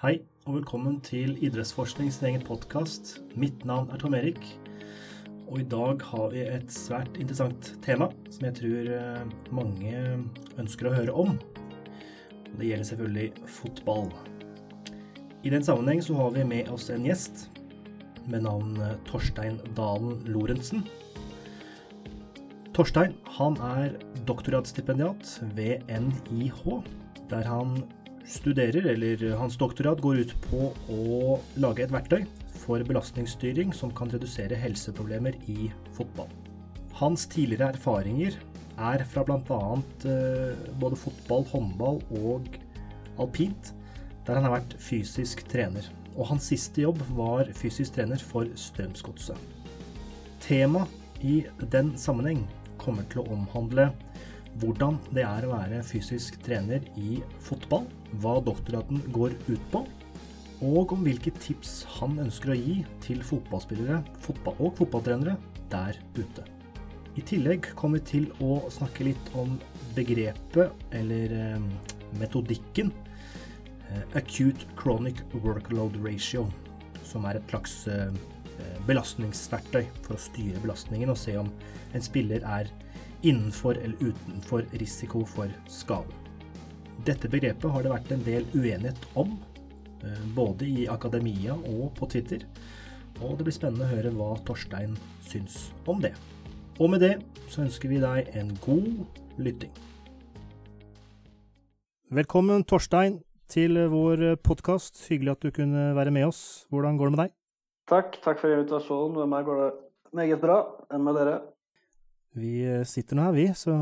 Hei, og velkommen til Idrettsforskning sin egen podkast. Mitt navn er Tom Erik, og i dag har vi et svært interessant tema som jeg tror eh, mange ønsker å høre om. Og det gjelder selvfølgelig fotball. I den sammenheng så har vi med oss en gjest med navn eh, Torstein Dalen Lorentzen. Torstein han er doktorgradsstipendiat ved NIH, der han studerer, eller hans doktorat går ut på å lage et verktøy for belastningsstyring som kan redusere helseproblemer i fotball. Hans tidligere erfaringer er fra bl.a. Eh, både fotball, håndball og alpint, der han har vært fysisk trener. Og hans siste jobb var fysisk trener for Strømsgodset. Tema i den sammenheng kommer til å omhandle hvordan det er å være fysisk trener i fotball, hva doktoraten går ut på, og om hvilke tips han ønsker å gi til fotballspillere fotball og fotballtrenere der ute. I tillegg kommer vi til å snakke litt om begrepet, eller eh, metodikken, eh, acute chronic workload ratio, som er et slags eh, belastningsverktøy for å styre belastningen og se om en spiller er innenfor eller utenfor risiko for skade. Dette begrepet har det vært en del uenighet om, eh, både i akademia og på Twitter. Og det blir spennende å høre hva Torstein syns om det. Og med det så ønsker vi deg en god lytting. Velkommen, Torstein, til vår podkast. Hyggelig at du kunne være med oss. Hvordan går det med deg? Takk. Takk for invitasjonen. Med meg går det meget bra. Enn med dere? Vi eh, sitter nå her, vi, så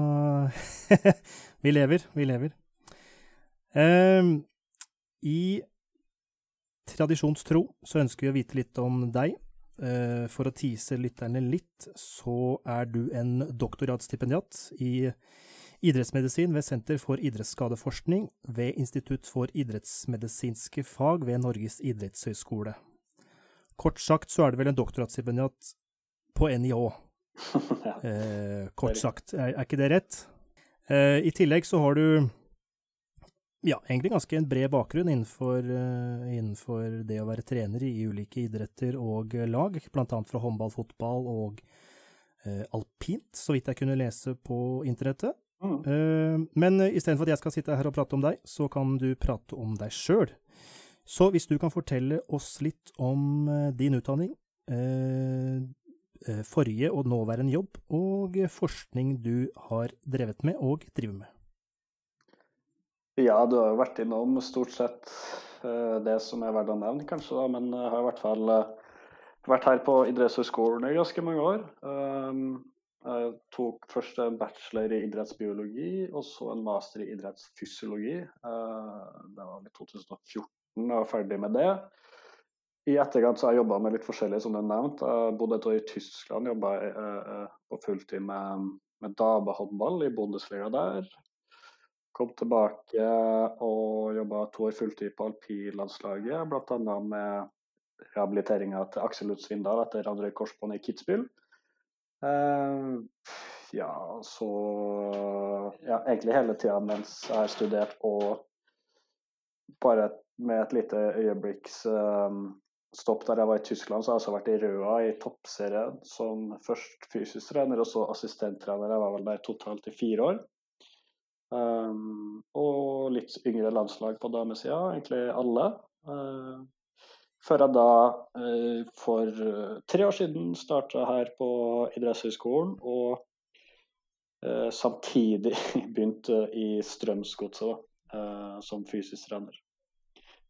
vi lever. Vi lever. Um, I tradisjonstro så ønsker vi å vite litt om deg. Uh, for å tease lytterne litt, så er du en doktorgradsstipendiat i idrettsmedisin ved Senter for idrettsskadeforskning ved Institutt for idrettsmedisinske fag ved Norges idrettshøgskole. Kort sagt så er du vel en doktorgradsstipendiat på NIH, eh, kort sagt. Er, er, ikke det rett? Eh, I tillegg så har du ja, egentlig ganske en bred bakgrunn innenfor, uh, innenfor, det å være trener i ulike idretter og lag, bl.a. fra håndball, fotball og uh, alpint, så vidt jeg kunne lese på internettet. Mm. Uh, men istedenfor at jeg skal sitte her og prate om deg, så kan du prate om deg sjøl. Så hvis du kan fortelle oss litt om din utdanning, forrige og nåværende jobb, og forskning du har drevet med og driver med. Ja, du har jo vært innom stort sett eh, det som er verdt å nevne, kanskje, da, men jeg har i hvert fall eh, vært her på idrettshøyskolen i ganske mange år. Jeg tok først en bachelor i idrettsbiologi og så en master i idrettsfysiologi. Det var i 2014 jeg var ferdig med det. I etterkant så har jeg jobba med litt forskjellig, som du nevnte. Jeg bodde et år i Tyskland, jobba eh, eh, på fulltid med, med damehåndball i Bundesliga der. Kom tilbake og jobba to år fulltid på alpinlandslaget, bl.a. med rehabiliteringa til Aksel Lund Svindal etter andre korsbånd i Kitzbühel. Eh, ja, så ja, egentlig hele tida mens jeg har studert og bare med et lite øyeblikks um, stopp der jeg var i Tyskland, så har jeg også vært i Røa i toppserien som først fysisk trener og så assistenttrener. Jeg var vel der totalt i fire år. Um, og litt yngre landslag på damesida, egentlig alle. Uh, før jeg da uh, for tre år siden starta her på idrettshøyskolen og uh, samtidig begynte i Strømsgodset som fysisk trener.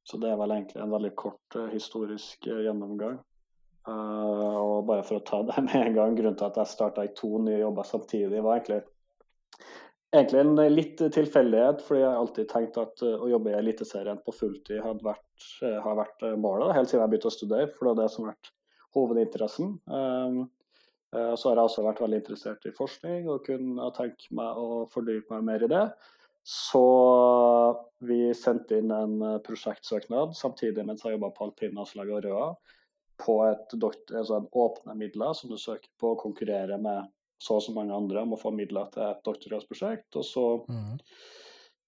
Så det er vel egentlig en veldig kort uh, historisk uh, gjennomgang. Uh, og bare for å ta det med en gang, grunnen til at jeg starta i to nye jobber samtidig, var egentlig, egentlig en litt tilfeldighet. Fordi jeg alltid tenkt at å jobbe i Eliteserien på fulltid hadde vært, har vært målet, helt siden jeg begynte å studere. For det er det som har vært hovedinteressen. så har jeg også vært veldig interessert i forskning og kunne tenke meg å fordype meg mer i det. Så vi sendte inn en eh, prosjektsøknad samtidig mens jeg jobba på alpinlandslaget og Røa, på et altså en åpne midler som du søker på å konkurrere med så og så mange andre om å få midler til et doktorgradsprosjekt. Og så mm.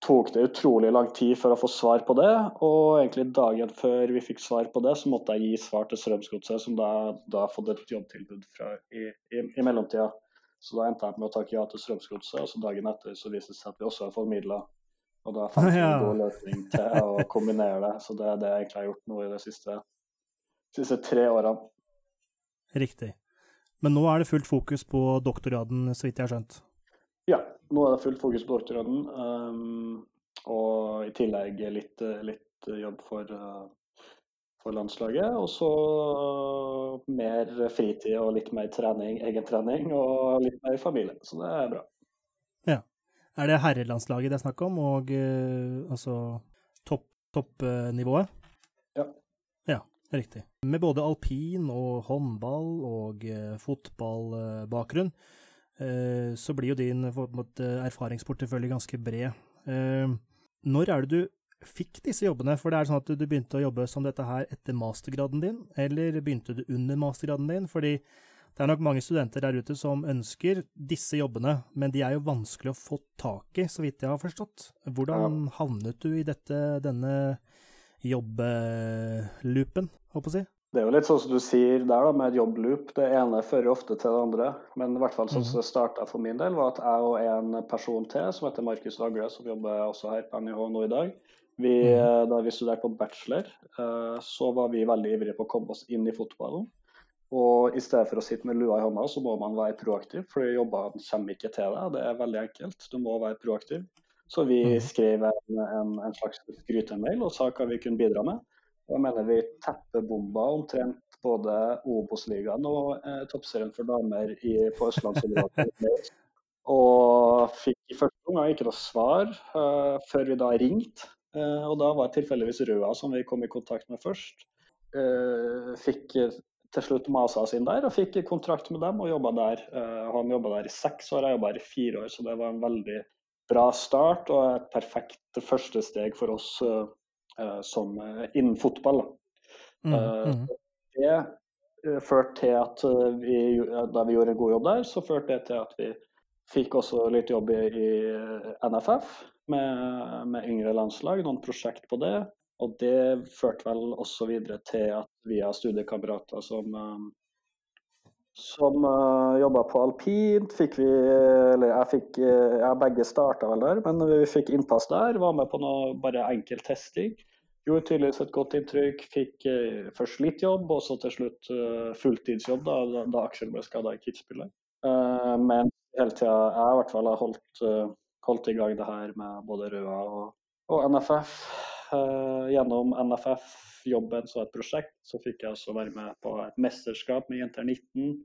tok det utrolig lang tid for å få svar på det. Og egentlig dagen før vi fikk svar på det, så måtte jeg gi svar til Strømsgodset, som da, da har fått et jobbtilbud fra, i, i, i, mellomtida. Så da endte jeg med å takke ja til Strømsgodset, og så dagen etter så viste det seg at vi også har fått midler. Og da fant vi en god løsning til å kombinere det. Så det er det jeg egentlig har gjort nå i de siste, siste tre årene. Riktig. Men nå er det fullt fokus på doktorgraden, så vidt jeg har skjønt? Ja, nå er det fullt fokus på doktorgraden. Um, og i tillegg litt, litt jobb for, uh, for, landslaget. Og så uh, mer fritid og litt mer trening, egentrening og litt mer familie. Så det er bra. Ja. Er det herrelandslaget det er snakk om, og uh, altså toppnivået? Top, ja. Ja, riktig. Med både alpin og håndball og fotballbakgrunn Eh, så blir jo din erfaringsportefølje ganske bred. Eh, når er det du fikk disse jobbene? For det er sånn at du begynte å jobbe som dette her etter mastergraden din, eller begynte du under mastergraden din? Fordi det er nok mange studenter der ute som ønsker disse jobbene, men de er jo vanskelig å få tak i, så vidt jeg har forstått. Hvordan havnet du i dette, denne jobbloopen, håper jeg å si? Det er jo litt sånn som du sier der, da, med et jobbloop. Det ene fører ofte til det andre. Men i hvert fall sånn som mhm. det starta for min del, var at jeg og en person til, som heter Markus Dagle, som jobber også her på NIH nå i dag, vi, mhm. da vi studerte på bachelor, eh, så var vi veldig ivrige på å komme oss inn i fotballen. Og i stedet for å sitte med lua i hånda, så må man være proaktiv, for jobbene kommer ikke til deg. Det er veldig enkelt. Du må være proaktiv. Så vi mhm. skrev en, en, en slags skrytemail og sa hva vi kunne bidra med. Og Jeg mener vi teppebomba omtrent både Obos-ligaen og eh, toppserien for damer i, på østlandsområdet. og fikk i første omgang ikke noe svar uh, før vi da ringte. Uh, og da var det tilfeldigvis Røa som vi kom i kontakt med først. Uh, fikk til slutt masa oss inn der og fikk kontrakt med dem og jobba der. han jobba der i seks år, jeg jobba her i fire år, så det var en veldig bra start og et perfekt første steg for oss Eh, som eh, innen fotball. Mm, eh, mm. Det førte til at vi, da vi gjorde en god jobb der, så førte det til at vi fikk også litt jobb i, i NFF med, med, yngre landslag, noen prosjekt på det. Og det førte vel også videre til at vi har studiekamerater som, som uh, jobba på alpint. Fikk vi, eller jeg fikk, jeg begge starta vel der, men vi fikk innpass der. Var med på noe bare enkel testing. Gjorde tydeligvis et godt inntrykk. Fikk uh, først litt jobb, og så til slutt uh, fulltidsjobb da, da Aksel ble skada i Kitzbühel. Uh, men hele tida jeg i hvert fall har holdt, uh, holdt i gang det her med både Røa og, og NFF. Uh, gjennom NFF-jobben som et prosjekt, så fikk jeg også være med på et mesterskap med Jenter 19.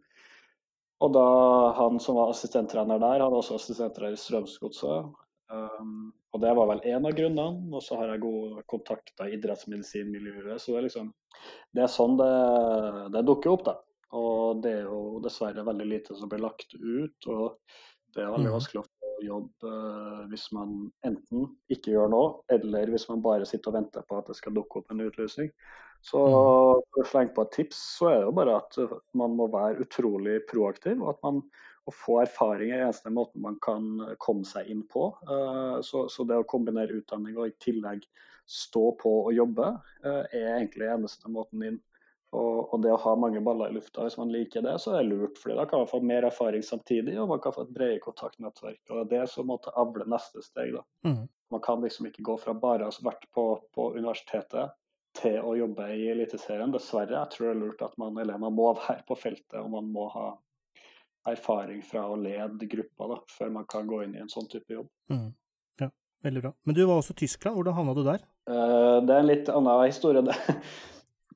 Og da han som var assistenttrener der, hadde også assistenttrener i Strømsgodset. Um, og det var vel en av grunnene. Og så har jeg gode kontakter i idrettsmedisinmiljøet. Så det er liksom Det er sånn det, det dukker opp, da. Og det er jo dessverre veldig lite som blir lagt ut. Og det er veldig mm. vanskelig å få jobb uh, hvis man enten ikke gjør noe, eller hvis man bare sitter og venter på at det skal dukke opp en utlysning. Så mm. for å slenge på et tips, så er det jo bare at man må være utrolig proaktiv. og at man å få erfaring er eneste måten man kan komme seg inn på. Eh, så, så, det å kombinere utdanning og i tillegg stå på og jobbe, eh, er egentlig eneste måten inn. Og, og, det å ha mange baller i lufta, hvis man liker det, så er det lurt. fordi da kan man få mer erfaring samtidig, og man kan få et bredere kontaktnettverk. og Det er det som måtte avle neste steg. da. Mm. Man kan liksom ikke gå fra bare å ha vært på, på universitetet til å jobbe i Eliteserien. Dessverre. Jeg tror det er lurt at man, eller man må være på feltet og man må ha erfaring fra å lede gruppa da, før man kan gå inn i en sånn type jobb. Mm. Ja, veldig bra. Men du var også i Tyskland, hvordan havna du der? Uh, det er en litt annen historie. Det,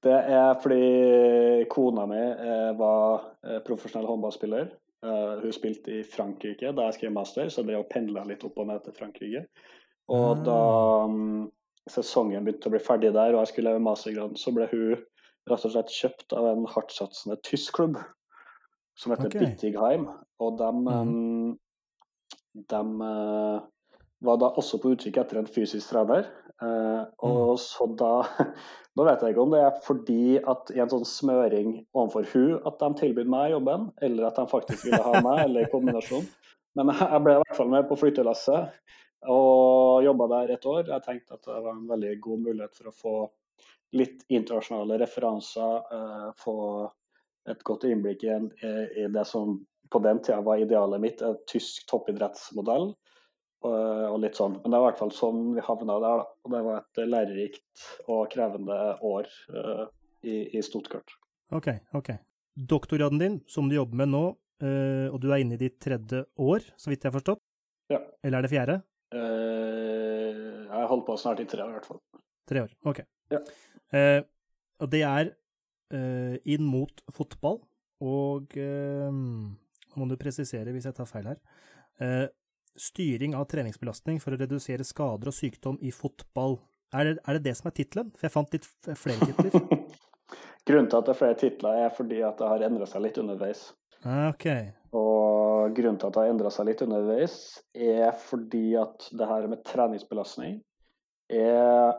det er fordi kona mi uh, var uh, profesjonell håndballspiller. hun spilte i Frankrike da jeg skrev master, så det å pendle litt opp og ned til Frankrike. Og ah. da um, sesongen begynte å bli ferdig der, og jeg skulle leve mastergraden, så ble hun rett og slett kjøpt av en hardtsatsende tysk klubb som heter okay. Bittigheim. Og de, mm. de uh, var da også på utkikk etter en fysisk trener. Og mm. så da Nå vet jeg ikke om det er fordi at i en sånn smøring overfor hun at de tilbød meg jobben, eller at de faktisk ville ha meg, eller i kombinasjon. Men jeg ble i hvert fall med på flyttelasset. Og jobba der et år. Jeg tenkte at det var en veldig god mulighet for å få litt internasjonale referanser, uh, få et godt innblikk i, en, i, det som på den tida var idealet mitt, en tysk toppidrettsmodell. Og, litt sånn. Men det var i hvert fall sånn vi havna der. Da. Og det var et lærerikt og krevende år uh, i, i Stuttgart. Ok, ok. Doktorgraden din, som du jobber med nå, uh, og du er inne i ditt tredje år, så vidt jeg har forstått? Ja. Eller er det fjerde? Uh, jeg holdt på snart i tre år, i hvert fall. Tre år, ok. Ja. og det er inn mot fotball, og nå må du presisere hvis jeg tar feil her styring av treningsbelastning for å redusere skader og sykdom i fotball. Er det er det, det, som er tittelen? For jeg fant litt flere titler. grunnen til at det er flere titler, er fordi at det har endra seg litt underveis. Ah, okay. Og grunnen til at det har endra seg litt underveis, er fordi at det her med treningsbelastning er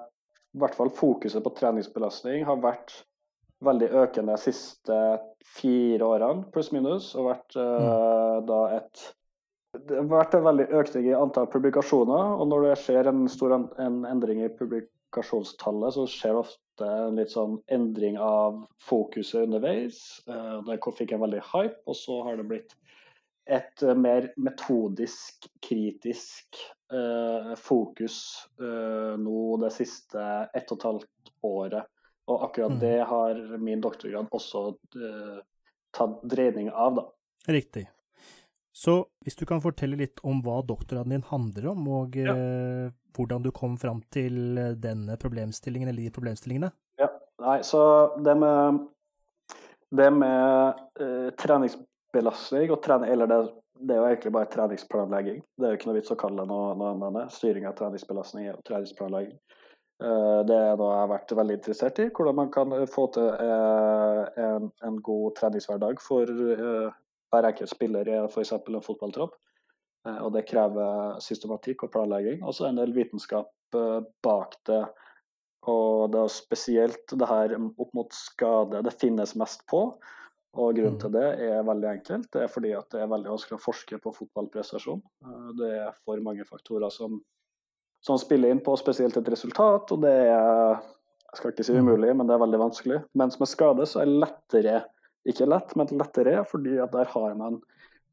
I hvert fall fokuset på treningsbelastning har vært veldig økende de siste fire årene, pluss minus, og vært mm. uh, da et det har vært en veldig økning i antall publikasjoner, og når det skjer en stor en endring i publikasjonstallet, så skjer det ofte en litt sånn endring av fokuset underveis. Eh, det fikk en veldig hype, og så har det blitt et mer metodisk, kritisk eh, fokus eh, nå det siste ett og et halvt året. Og akkurat mm. det har min doktorgrad også eh, tatt dreining av, da. Riktig. Så hvis du kan fortelle litt om hva doktorgraden din handler om, og ja. eh, hvordan du kom fram til denne problemstillingen, eller de problemstillingene? Ja, nei, så det med, det med eh, treningsbelastning og trening, eller det, det, er jo egentlig bare treningsplanlegging. Det er jo ikke noe vits å kalle det noe, noe annet. Styring av treningsbelastning og treningsplanlegging. Uh, det er noe jeg har vært veldig interessert i. Hvordan man kan få til uh, en, en, god treningshverdag for uh, hver enkelt spiller er f.eks. en fotballtropp. Eh, og det krever systematikk og planlegging. Og så en del vitenskap eh, bak det. Og det er spesielt det her opp mot skade det finnes mest på. Og grunnen til mm. det er veldig enkelt. Det er fordi at det er veldig vanskelig å forske på fotballprestasjon. Eh, det er for mange faktorer som, som spiller inn på spesielt et resultat, og det er jeg skal ikke si mm. umulig, men det er veldig vanskelig. Mens med skade så er det lettere ikke lett, men lettere, fordi at der har man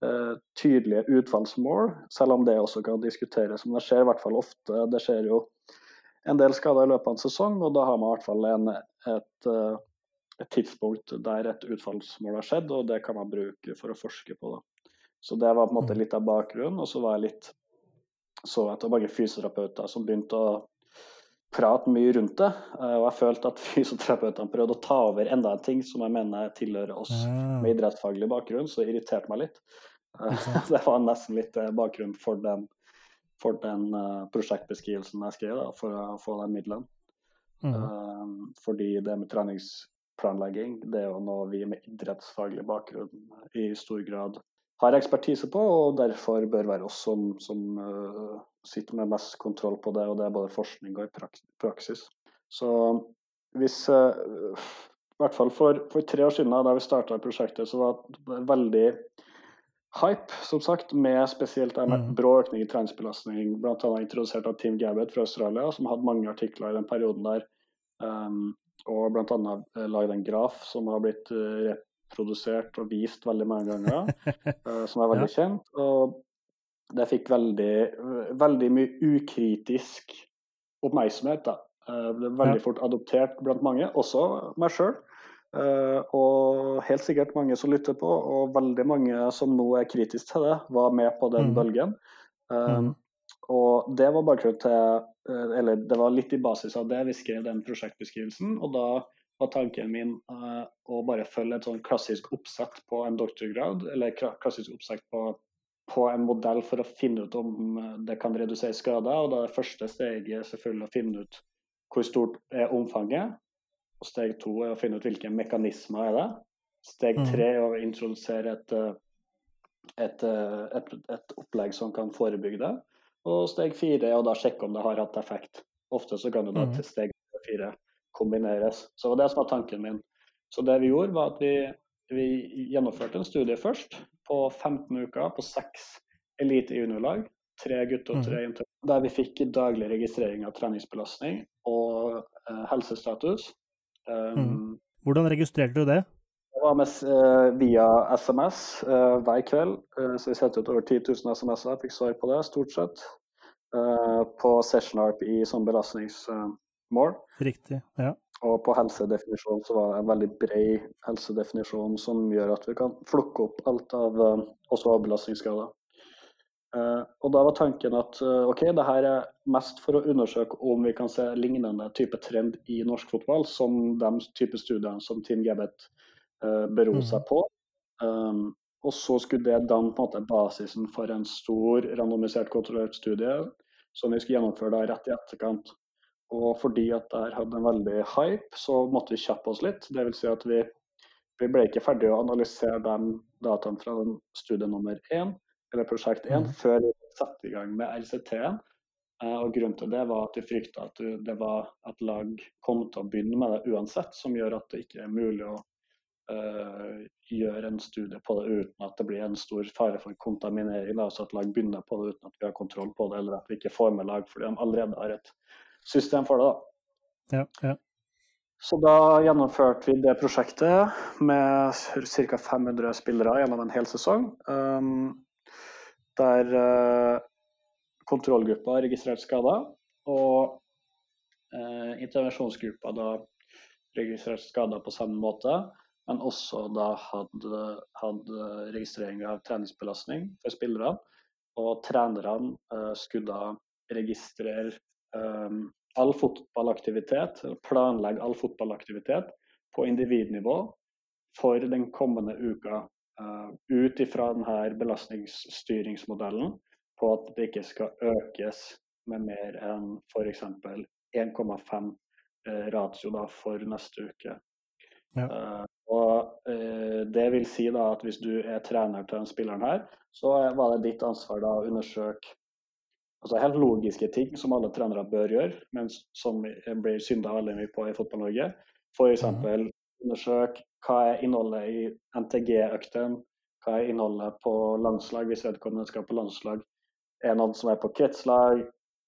uh, tydelige utfallsmål, selv om det også kan diskuteres. Men det skjer i hvert fall ofte. Det skjer jo en del skader i løpet av en sesong, og da har man i hvert fall en, et, uh, et, tidspunkt der et utfallsmål har skjedd, og det kan man bruke for å forske på. Da. Så det var på en måte mm. litt av bakgrunnen. Og så var jeg litt så etter mange fysioterapeuter som begynte å prate mye rundt det. Eh, og jeg følte at fysioterapeutene prøvde å ta over enda en ting som jeg mener tilhører oss ja. med idrettsfaglig bakgrunn, så det irriterte meg litt. det var nesten litt eh, bakgrunn for den, for den prosjektbeskrivelsen jeg skrev, da, for å få den midlene. Mm. Fordi det med treningsplanlegging, det er jo noe vi med idrettsfaglig bakgrunn i stor grad har ekspertise på, og derfor bør være oss som, som uh, sitter med mest kontroll på det, og det er både forskning og praksis. Så hvis uh, I hvert fall for, for, tre år siden, da vi starta prosjektet, så var det veldig hype, som sagt, med spesielt en mm. brå økning i treningsbelastning, bl.a. introdusert av Tim Gabbett fra Australia, som hadde mange artikler i den perioden der. Um, og bl.a. lagd en graf som har blitt uh, produsert og vist veldig mange ganger, uh, som er veldig ja. kjent. Og det fikk veldig, veldig mye ukritisk oppmerksomhet. da. Uh, ble veldig ja. fort adoptert blant mange, også meg sjøl. Eh, og helt sikkert mange som lytter på, og veldig mange som nå er kritiske til det, var med på den mm. bølgen. Mm. Og det var bakgrunnen til Eller det var litt i basis av det vi skrev den prosjektbeskrivelsen. Og da var tanken min uh, å bare følge et sånn klassisk oppsett på en doktorgrad, eller klassisk oppsett på, på, en modell for å finne ut om eh, det kan redusere skader. Og da er det første steget selvfølgelig å finne ut hvor stort er omfanget. Og steg to er å finne ut hvilke mekanismer er det. Steg mm. tre er å introdusere et, eh, et, et, et, opplegg som kan forebygge det. Og steg fire er å da sjekke om det har hatt effekt. Ofte så kan du da mm. til steg fire kombineres. Så det var det som var tanken min. Så det vi gjorde, var at vi, vi gjennomførte en studie først på 15 uker på seks elite juniorlag. Tre gutter og tre mhm. jenter. der vi fikk daglig registrering av treningsbelastning og uh, helsestatus. Um, mm. Hvordan registrerte du det? Det var med, uh, via SMS uh, hver kveld. så vi sendte ut over 10 000 SMS-er. Fikk svar på det, stort sett. på SessionArp i sånn belastningsmål. Riktig, ja. Og på helsedefinisjonen så var det en veldig bred helsedefinisjon som gjør at vi kan flukke opp alt av også avbelastningsskader. Uh, og da var tanken at uh, ok, det her er mest for å undersøke om vi kan se lignende type trend i norsk fotball, som de type studiene som Team Gebbet uh, beror seg mm. på. Um, og så skulle det danne på en måte basisen for en stor randomisert kontrollert studie som vi skulle gjennomføre da rett i etterkant. Og fordi at det hadde en veldig hype, så måtte vi kjappe oss litt. Det vil si at vi, vi ble ikke ferdige å analysere de dataene fra studie nummer én eller prosjekt 1, mm. før vi satte i gang med RCT-en. Uh, og Grunnen til det var at vi frykta at det var at lag kom til å begynne med det uansett, som gjør at det ikke er mulig å uh, gjøre en studie på det uten at det blir en stor fare for kontaminering. Altså at lag begynner på det uten at vi har kontroll på det, eller at vi ikke får med lag fordi de allerede har et system for det. da. Ja, ja. Så da gjennomførte vi det prosjektet med ca. 500 spillere gjennom en hel sesong. Um, der uh, kontrollgruppa registrerte skader, og uh, intervensjonsgruppa da registrerte skader på samme måte, men også da hadde, hadde registrering av treningsbelastning for spillerne. Og trenerne uh, skulle da registrere um, all fotballaktivitet, planlegge all fotballaktivitet på individnivå for den kommende uka uh, ut ifra denne belastningsstyringsmodellen på at det ikke skal økes med mer enn f.eks. 1,5 uh, ratio da, for neste uke. Ja. Uh, og Det vil si da at hvis du er trener til den spilleren her, så var det ditt ansvar da å undersøke altså helt logiske ting som alle trenere bør gjøre, men som blir synda veldig mye på i Fotball-Norge. F.eks. Mm. undersøk hva er innholdet i NTG-øktene? Hva er innholdet på landslag hvis vedkommende skal på landslag? Er det noen som er på kretslag?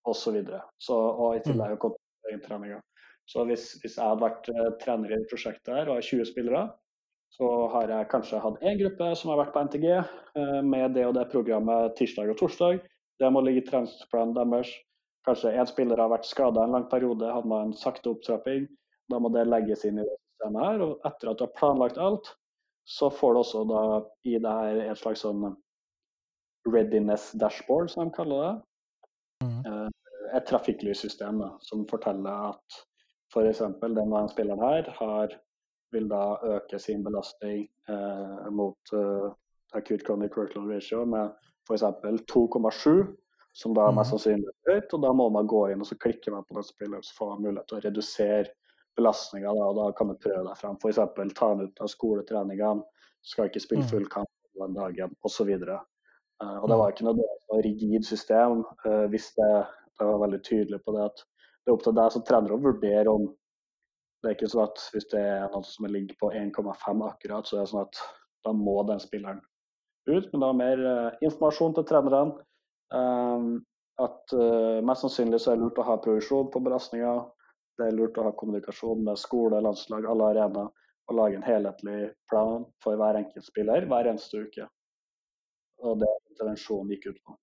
Osv. Og i tillegg mm. kontinuerlig Så hvis, hvis, jeg hadde vært uh, trener i prosjektet her og har 20 spillere, så har jeg kanskje hatt én gruppe som har vært på NTG uh, med det og det programmet tirsdag og torsdag. Det må ligge i treningsplanen deres. Kanskje én spiller har vært skada en lang periode, hadde man en sakte opptrapping. Da må det legges inn i det systemet her. Og etter at du har planlagt alt, så får du også da i det her et slags sånn readiness dashboard, som de kaller det. Mm. Eh, et trafikklyssystem som forteller at f.eks. denne spilleren her har, vil da øke sin belastning eh, mot eh, acute chronic workload ratio med f.eks. 2,7, som da er mest mm. sannsynlig høyt. og Da må man gå inn og så klikke man på den spilleren, så får man mulighet til å redusere belastninga. og da kan man prøve deg frem. F.eks. ta den ut av skoletreningene, skal ikke spille mm. full kamp den dagen, osv. Uh, eh, og det var ikke noe rigid system. Uh, hvis det, det, var veldig tydelig på det at det er opp til deg som trener å vurdere om Det er ikke sånn at hvis det er noe som ligger på 1,5 akkurat, så er det sånn at da må den spilleren ut. Men var mer uh, informasjon til trenerne. Um, at mest sannsynlig så er det lurt å ha provisjon på belastninga. det er lurt å ha kommunikasjon med skole, landslag, alle arenaer, og lage en helhetlig plan for hver enkelt spiller hver eneste uke. Og det intervensjonen gikk ut på.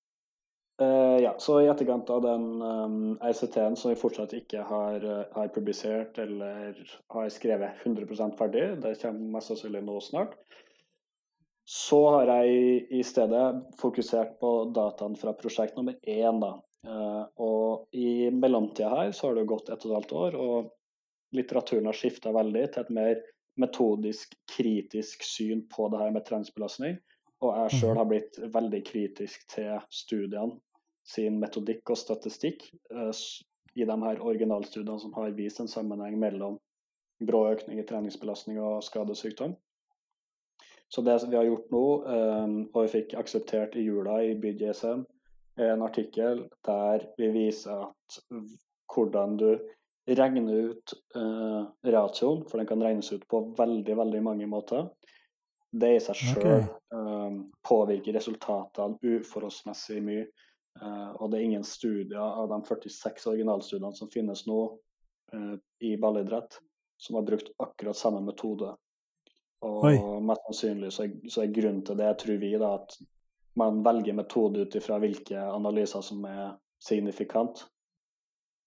Uh, ja, så I etterkant av den um, ICT-en som vi fortsatt ikke har, uh, har, publisert eller har skrevet 100% ferdig, det kommer mest sannsynlig nå snart, så har jeg i stedet fokusert på dataene fra prosjekt nummer én. Da, Uh, og i mellomtida her så har det gått et og et halvt år, og litteraturen har skifta veldig til et mer metodisk, kritisk syn på det her med treningsbelastning. Og jeg sjøl mhm. har blitt veldig kritisk til studiene sin metodikk og statistikk uh, i de her originalstudiene som har vist en sammenheng mellom brå økning i treningsbelastning og skadesykdom. Så det vi har gjort nå, um, og vi fikk akseptert i jula i BDSM, en artikkel der vi viser at hvordan du regner ut uh, ratioen, for den kan regnes ut på veldig, veldig mange måter. Det i seg sjøl okay. um, påvirker resultatene uforholdsmessig mye. Uh, og det er ingen studier av de 46 originalstudiene som finnes nå uh, i ballidrett, som har brukt akkurat samme metode. Og Oi. mest sannsynlig så er, så er, grunnen til det, tror vi, da, at man velger metode ut ifra hvilke analyser som er signifikant.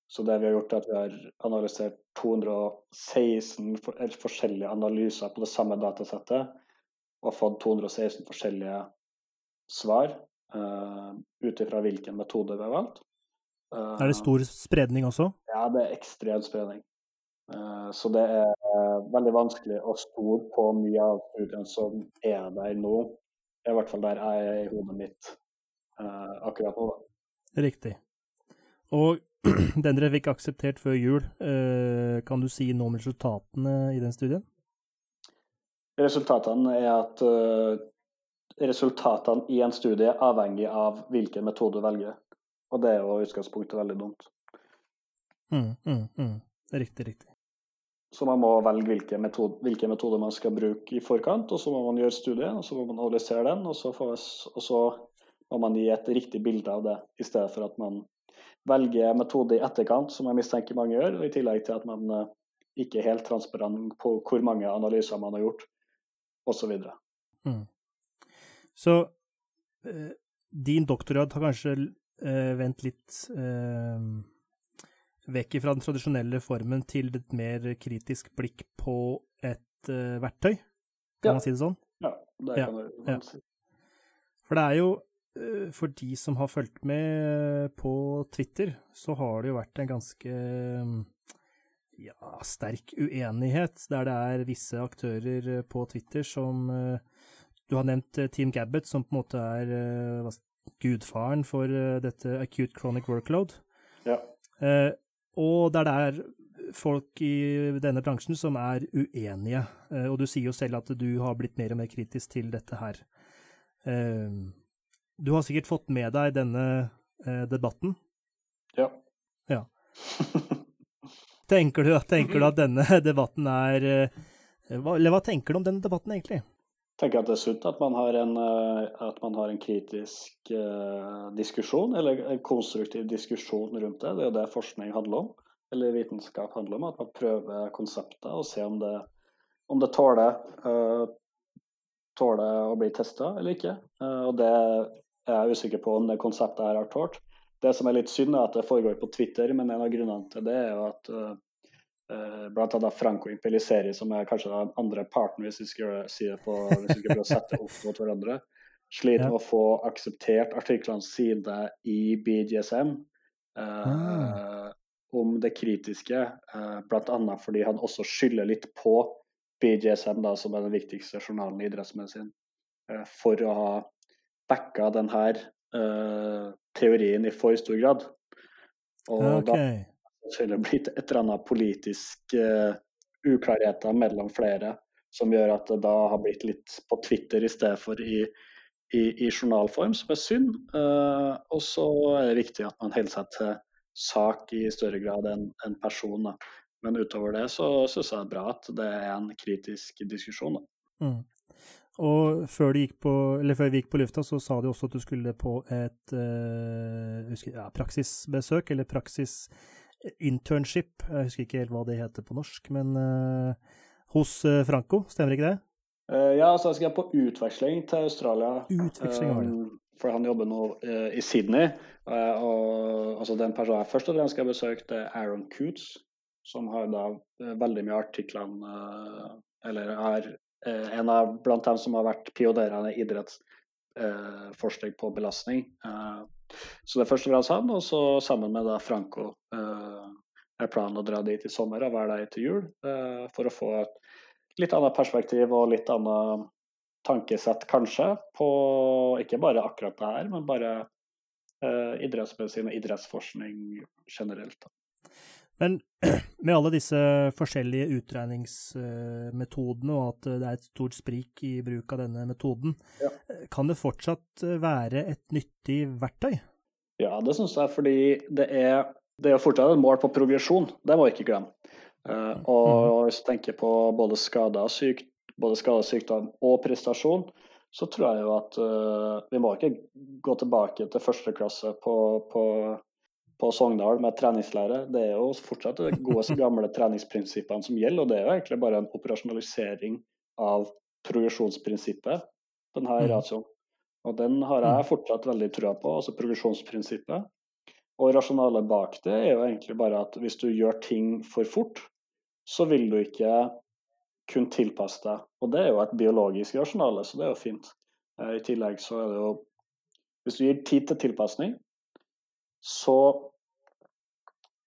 Så det vi har gjort, er at vi har analysert 216 forskjellige analyser på det samme datasettet, og fått 216 forskjellige svar uh, ut ifra hvilken metode vi har valgt. Uh, er det stor spredning også? Ja, det er ekstrem spredning. Uh, så det er veldig vanskelig å stole på mye av studien som er der nå. I hvert fall der jeg er i hodet mitt akkurat nå. Riktig. Og den dere fikk akseptert før jul, eh, kan du si noe om resultatene i den studien? Resultatene er at resultatene i en studie er avhengig av hvilken metode du velger. Og det er jo i utgangspunktet veldig dumt. Mm, mm, mm. Riktig, riktig. Så man må velge hvilke, metode, hvilke metoder man skal bruke i forkant, og så må man gjøre studiet, og så må man analysere den, og så, får, og så må man gi et riktig bilde av det, i stedet for at man velger metode i etterkant, som jeg mistenker mange gjør, og i tillegg til at man eh, ikke er helt transparent på hvor mange analyser man har gjort, osv. Så, mm. så eh, din doktorgrad har kanskje eh, vendt litt eh, vekk fra den tradisjonelle formen til et mer kritisk blikk på et uh, verktøy, kan ja. man si det sånn? Ja, det kan ja. man si. For det er jo uh, for de som har fulgt med på Twitter, så har det jo vært en ganske ja, sterk uenighet, der det er visse aktører på Twitter som eh, Du har nevnt eh, Team Gabbett, som på en måte er gudfaren for dette acute chronic workload. Ja. Og der det er folk i denne bransjen som er uenige. Og du sier jo selv at du har blitt mer og mer kritisk til dette her. Du har sikkert fått med deg denne eh, debatten? Ja. ja. Tenker, du, tenker, du, at denne debatten er eh, hva, Eller hva tenker du om denne debatten, egentlig? Jeg tenker er sunt at man har en, eh, man har en kritisk uh, diskusjon, eller en konstruktiv diskusjon rundt det. Det er jo det forskning handler om, eller vitenskap handler om. At man prøver konsepter og ser om det, om det tåler, uh, tåler å bli testa eller ikke. Uh, og det er jeg er usikker på om det konseptet her har tålt. Det som er litt synd, er at det foregår på Twitter, men en av grunnene til det er jo at blant annet Franco Impeliseri, som er kanskje den andre parten hvis vi skal, si på, hvis vi skal prøve å sette opp mot hverandre, sliter med å få akseptert artiklenes side i BGSM eh, ah. om det kritiske, eh, bl.a. fordi han også skylder litt på BGSM, da, som er den viktigste journalen i idrettsmedisin, eh, for å ha backa denne eh, teorien i for stor grad. Og okay. da det blitt et eller annet politisk uh, uklarheter mellom flere som gjør at det da har blitt litt på Twitter i stedet for i, i, i journalform, som er synd. Uh, og så er det viktig at man holder seg til sak i større grad enn en person. Da. Men utover det så syns jeg det er bra at det er en kritisk diskusjon. Mm. Og før, på, før, vi gikk på lufta, så sa de også at du skulle på et uh, husker, ja, praksisbesøk, eller praksisinternship. Jeg husker ikke helt hva det heter på norsk, men uh, hos uh, Franco, stemmer ikke det? ja, altså jeg skal på utveksling til Australia. Utveksling var det. for han jobber nå i Sydney. og altså Den personen jeg først og fremst skal besøke, det er Aaron Coots, som har da veldig mye artiklene Eller er Eh, en av blant dem som har vært pionerene i idrettsforskning på belastning. Eh, så det er først og fremst han, og så sammen med da Franco eh, er planen å dra dit i sommer og være der til jul for å få et litt annet perspektiv og litt annet tankesett, kanskje, på ikke bare akkurat det her, men bare idrettsmedisin og idrettsforskning generelt. Da. Men med alle disse forskjellige utregningsmetodene, og at det er et stort sprik i bruk av denne metoden, ja. kan det fortsatt være et nyttig verktøy? Ja, det syns jeg, fordi det er, det er fortsatt et mål på progresjon. Det må vi ikke glemme. Uh, og mm. hvis du tenker på både skade og, syk, både skade, sykdom og prestasjon, så tror jeg jo at uh, vi må ikke gå tilbake til første klasse på, på, på Sogndal med treningslære. Det er jo fortsatt de gode, gamle treningsprinsippene som gjelder, og det er jo egentlig bare en operasjonalisering av progresjonsprinsippet, denne mm. ratioen. Og den har jeg mm. fortsatt veldig trua på, altså progresjonsprinsippet. Og rasjonalet bak det er jo egentlig bare at hvis du gjør ting for fort, så vil du ikke kunne tilpasse deg. Og det er jo et biologisk rasjonale, så det er jo fint. Eh, I tillegg så er det jo Hvis du gir tid til tilpasning, så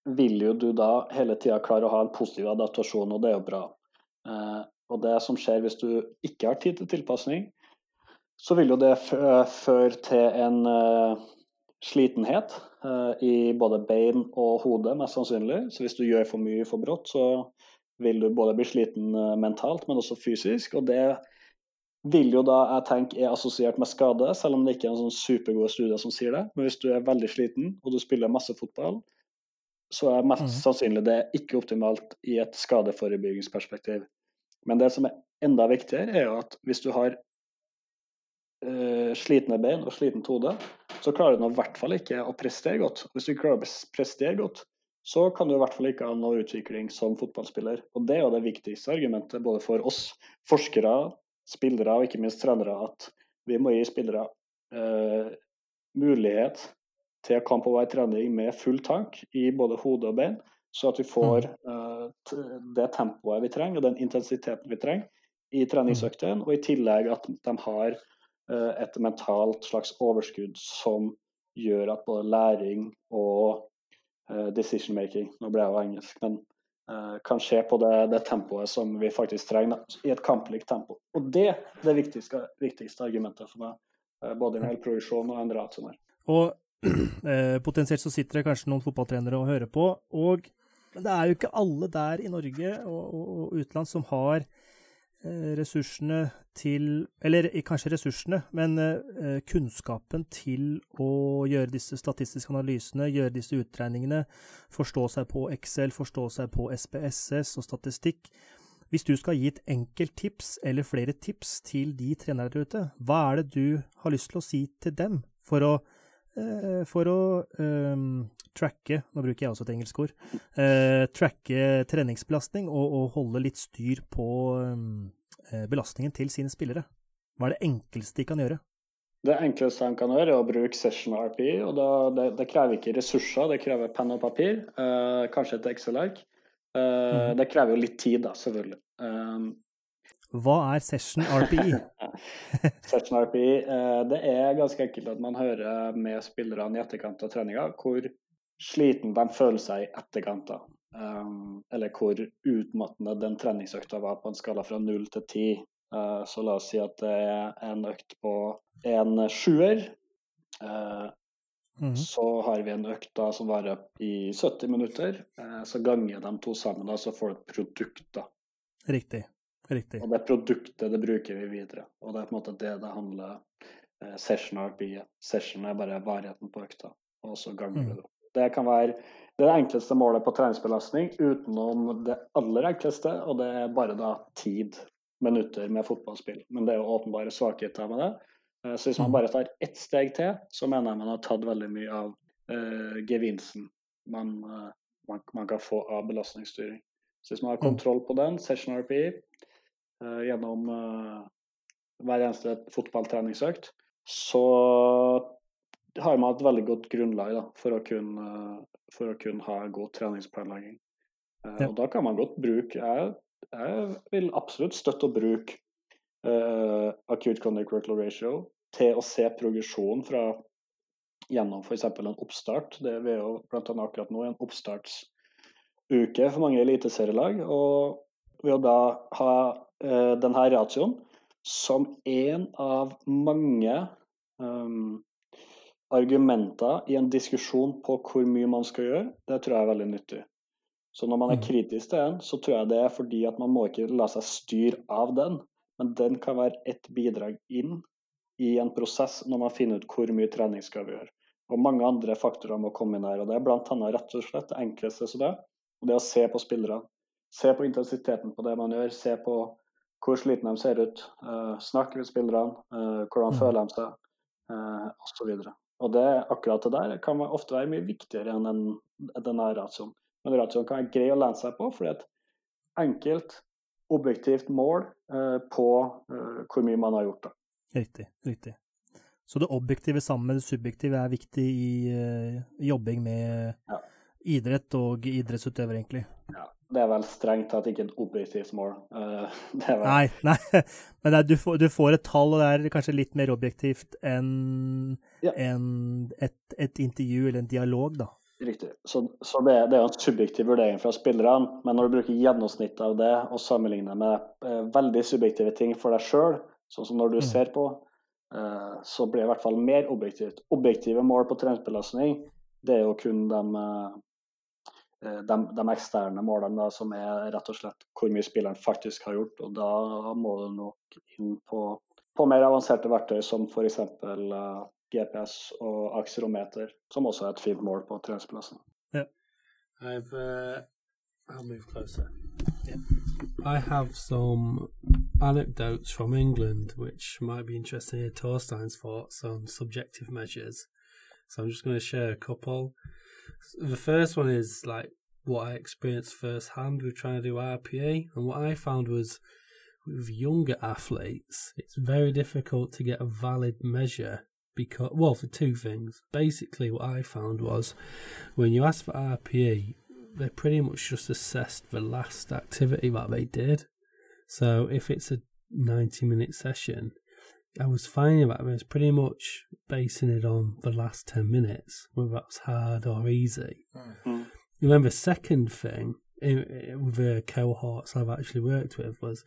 vil jo du da hele tida klare å ha en positiv adaptasjon, og det er jo bra. Eh, og det som skjer hvis du ikke har tid til tilpasning, så vil jo det føre til en uh, slitenhet uh, i både bein og hode, mest sannsynlig. Så hvis du gjør for mye for brått, så vil du både bli sliten mentalt, men også fysisk. Og det vil jo da jeg tenker er assosiert med skade, selv om det ikke er en sånn supergode studier som sier det. Men hvis du er veldig sliten og du spiller masse fotball, så er mest mm. sannsynlig det ikke optimalt i et skadeforebyggingsperspektiv. Men det som er enda viktigere, er jo at hvis du har uh, slitne bein og slitent hode, så klarer du i hvert fall ikke å prestere godt. Hvis du ikke klarer å prestere godt, så kan du i hvert fall ikke ha noe utvikling som fotballspiller. Og det er jo det viktigste argumentet både for oss forskere, spillere og ikke minst trenere, at vi må gi spillere eh, mulighet til å komme på hver trening med full tank i både hode og bein, så at vi får eh, det tempoet vi trenger og den intensiteten vi trenger i treningsøktene. Og i tillegg at de har eh, et mentalt slags overskudd som gjør at både læring og uh, decision making Nå ble jeg jo engelsk, men kan skje på det, det, tempoet som vi faktisk trenger i et kamplikt tempo. Og det er det viktigste, viktigste argumentet for meg, både i en produksjon og en rationer. Og potensielt så sitter det kanskje noen fotballtrenere og hører på, og men det er jo ikke alle der i Norge og, og, og utland som har eh, ressursene til Eller kanskje ressursene, men eh, kunnskapen til å gjøre disse statistiske analysene, gjøre disse utregningene, forstå seg på Excel, forstå seg på SPSS og statistikk. Hvis du skal gi et enkelt tips, eller flere tips, til de trenere der ute, hva er det du har lyst til å si til dem for å, eh, for å um, tracke, nå bruker jeg også et engelsk ord, eh, tracke treningsbelastning og, og, holde litt styr på eh, belastningen til sine spillere? Hva er det enkleste de kan gjøre? Det enkleste de kan gjøre, er å bruke Session RPI. og da, det, det, krever ikke ressurser, det krever penn og papir. Eh, kanskje et Excel-ark. Eh, mm. Det krever jo litt tid, da, selvfølgelig. Um, hva er Session RPI? session RPI, eh, Det er ganske enkelt at man hører med spillerne i etterkant av treninga hvor sliten de føler seg i etterkant. da. Um, eller hvor utmattende den treningsøkta var på en skala fra null til ti. Uh, så la oss si at det er en økt på en sjuer. Mm. Så har vi en økt da som varer i 70 minutter. Så ganger de to sammen, da, så får du et produkt. da. Riktig. Riktig. Og det produktet det bruker vi videre. Og det er på en måte det det handler uh, session RP. Session er bare varigheten på økta, og så ganger du mm. det. Det kan være det enkleste målet på treningsbelastning utenom det aller enkleste, og det er bare da tid, minutter med fotballspill. Men det er jo åpenbare svakheter med det. Eh, så hvis man mm. bare tar ett steg til, så mener jeg man har tatt veldig mye av uh, gevinsten man, uh, man, man, kan få av belastningsstyring. Så hvis man har mm. kontroll på den, session RPI, uh, gjennom hver eneste fotballtreningsøkt, så har man et veldig godt grunnlag da, for, å kunne, for, å kunne, ha god treningsplanlegging. Uh, ja. Og da kan man godt bruke Jeg, jeg vil absolutt støtte å bruke uh, acute conduct workload ratio til å se progresjon fra gjennom f.eks. en oppstart. Det er jo annet akkurat nå en oppstartsuke for mange eliteserielag. Og ved å da ha denne ratioen som en av mange um, argumenter i en diskusjon på hvor mye man skal gjøre, det tror jeg er veldig nyttig. Så når man er mm. kritisk til en, så tror jeg det er fordi at man må ikke la seg styre av den, men den kan være et bidrag inn i en prosess når man finner ut hvor mye trening skal vi gjøre. Og mange andre faktorer må komme inn her. og Det er bl.a. rett og slett det enkleste som det, og det å se på spillerne. Se på intensiteten på det man gjør, se på hvor sliten de ser ut. Uh, snakk med spillerne. Uh, hvordan mm. føler de seg, uh, osv. Og, og det, akkurat det der kan ofte være mye viktigere enn den, denne ratioen. Men ratioen kan være grei å lene seg på, fordi et enkelt, objektivt mål uh, på uh, hvor mye man har gjort. Da. Riktig. riktig. Så det objektive sammen med det subjektive er viktig i jobbing med ja. idrett og idrettsutøver, egentlig? Ja, det er vel strengt tatt ikke et objektivt mål. Uh, vel... Nei, nei, men du, får, du, får, et tall, og det er kanskje litt mer objektivt enn ja. en et, et, intervju eller en dialog, da. Riktig. Så, så det, det, er en subjektiv vurdering fra spillerne, men når du bruker gjennomsnittet av det og sammenligner med uh, veldig subjektive ting for deg sjøl, sånn som når du mm. ser på, uh, så blir det i hvert fall mer objektivt. Objektive mål på treningsbelastning, det er jo kun de Eh, de, de, eksterne målene da, som er rett og slett hvor mye spilleren faktisk har gjort. og Da må du nok inn på, på mer avanserte verktøy som f.eks. Uh, eh, GPS og akserometer, som også er et fint mål på treningsplassen. Yeah. I've uh, I'll move some anecdotes from England which might be interesting to hear thoughts on subjective measures. So I'm just going to share a couple. The first one is like what I experienced firsthand with trying to do RPE, and what I found was with younger athletes, it's very difficult to get a valid measure because, well, for two things. Basically, what I found was when you ask for RPE, they pretty much just assessed the last activity that they did. So if it's a 90 minute session, I was finding that I was pretty much basing it on the last 10 minutes, whether that's hard or easy. Mm-hmm. Remember, second thing with the cohorts I've actually worked with was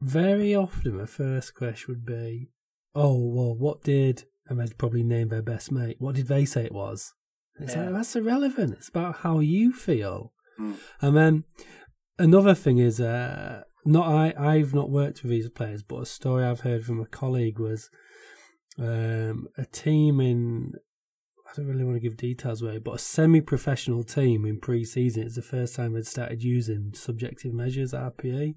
very often the first question would be, "Oh, well, what did?" And they'd probably name their best mate. What did they say it was? it's yeah. like that's irrelevant. It's about how you feel. Mm. And then another thing is, uh, not I. I've not worked with these players, but a story I've heard from a colleague was um, a team in I don't really want to give details away, but a semi-professional team in pre-season. It's the first time they'd started using subjective measures RPA,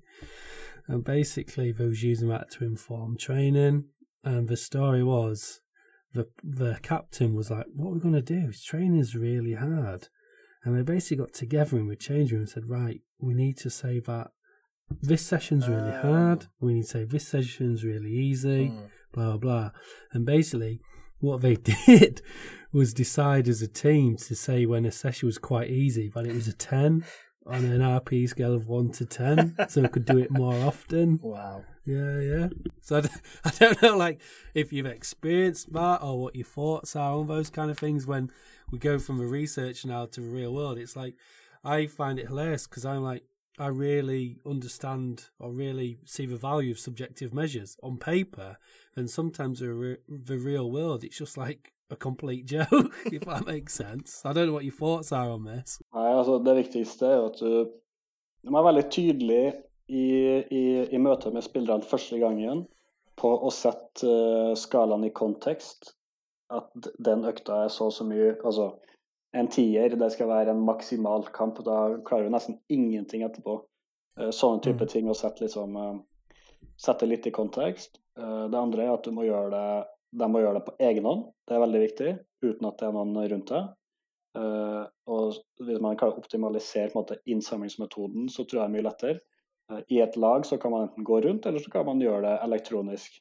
and basically they was using that to inform training. And the story was the the captain was like, "What are we're going to do? Training is really hard." And they basically got together in the change room and said, "Right, we need to say that this session's really uh, hard. We need to say this session's really easy." Hmm. Blah blah blah. And basically, what they did was decide as a team to say when a session was quite easy, but it was a 10 on an RP scale of 1 to 10, so we could do it more often. Wow. Yeah, yeah. So I, I don't know, like, if you've experienced that or what your thoughts are on those kind of things when we go from the research now to the real world. It's like, I find it hilarious because I'm like, I really understand or really see the value of subjective measures on paper, and sometimes re- the real world, it's just like a complete joke, if that makes sense. I don't know what your thoughts are on this. Nei, altså Det viktigste er at du, du må være veldig tydelig i, i, i møte med spillerne første gangen på å sette uh, skalaen i kontekst. At den økta er så og så mye Altså, en tier, det skal være en maksimal kamp. Da klarer du nesten ingenting etterpå. Uh, sånne type mm. ting å sette, liksom, uh, sette litt i kontekst. det andre er at du må gjøre det de må gjøre det på egen hånd, det er veldig viktig, uten at det er noen rundt deg. Og hvis man kan optimalisere måte, innsamlingsmetoden, så tror jeg det er mye lettere. I et lag så kan man enten gå rundt, eller så kan man gjøre det elektronisk.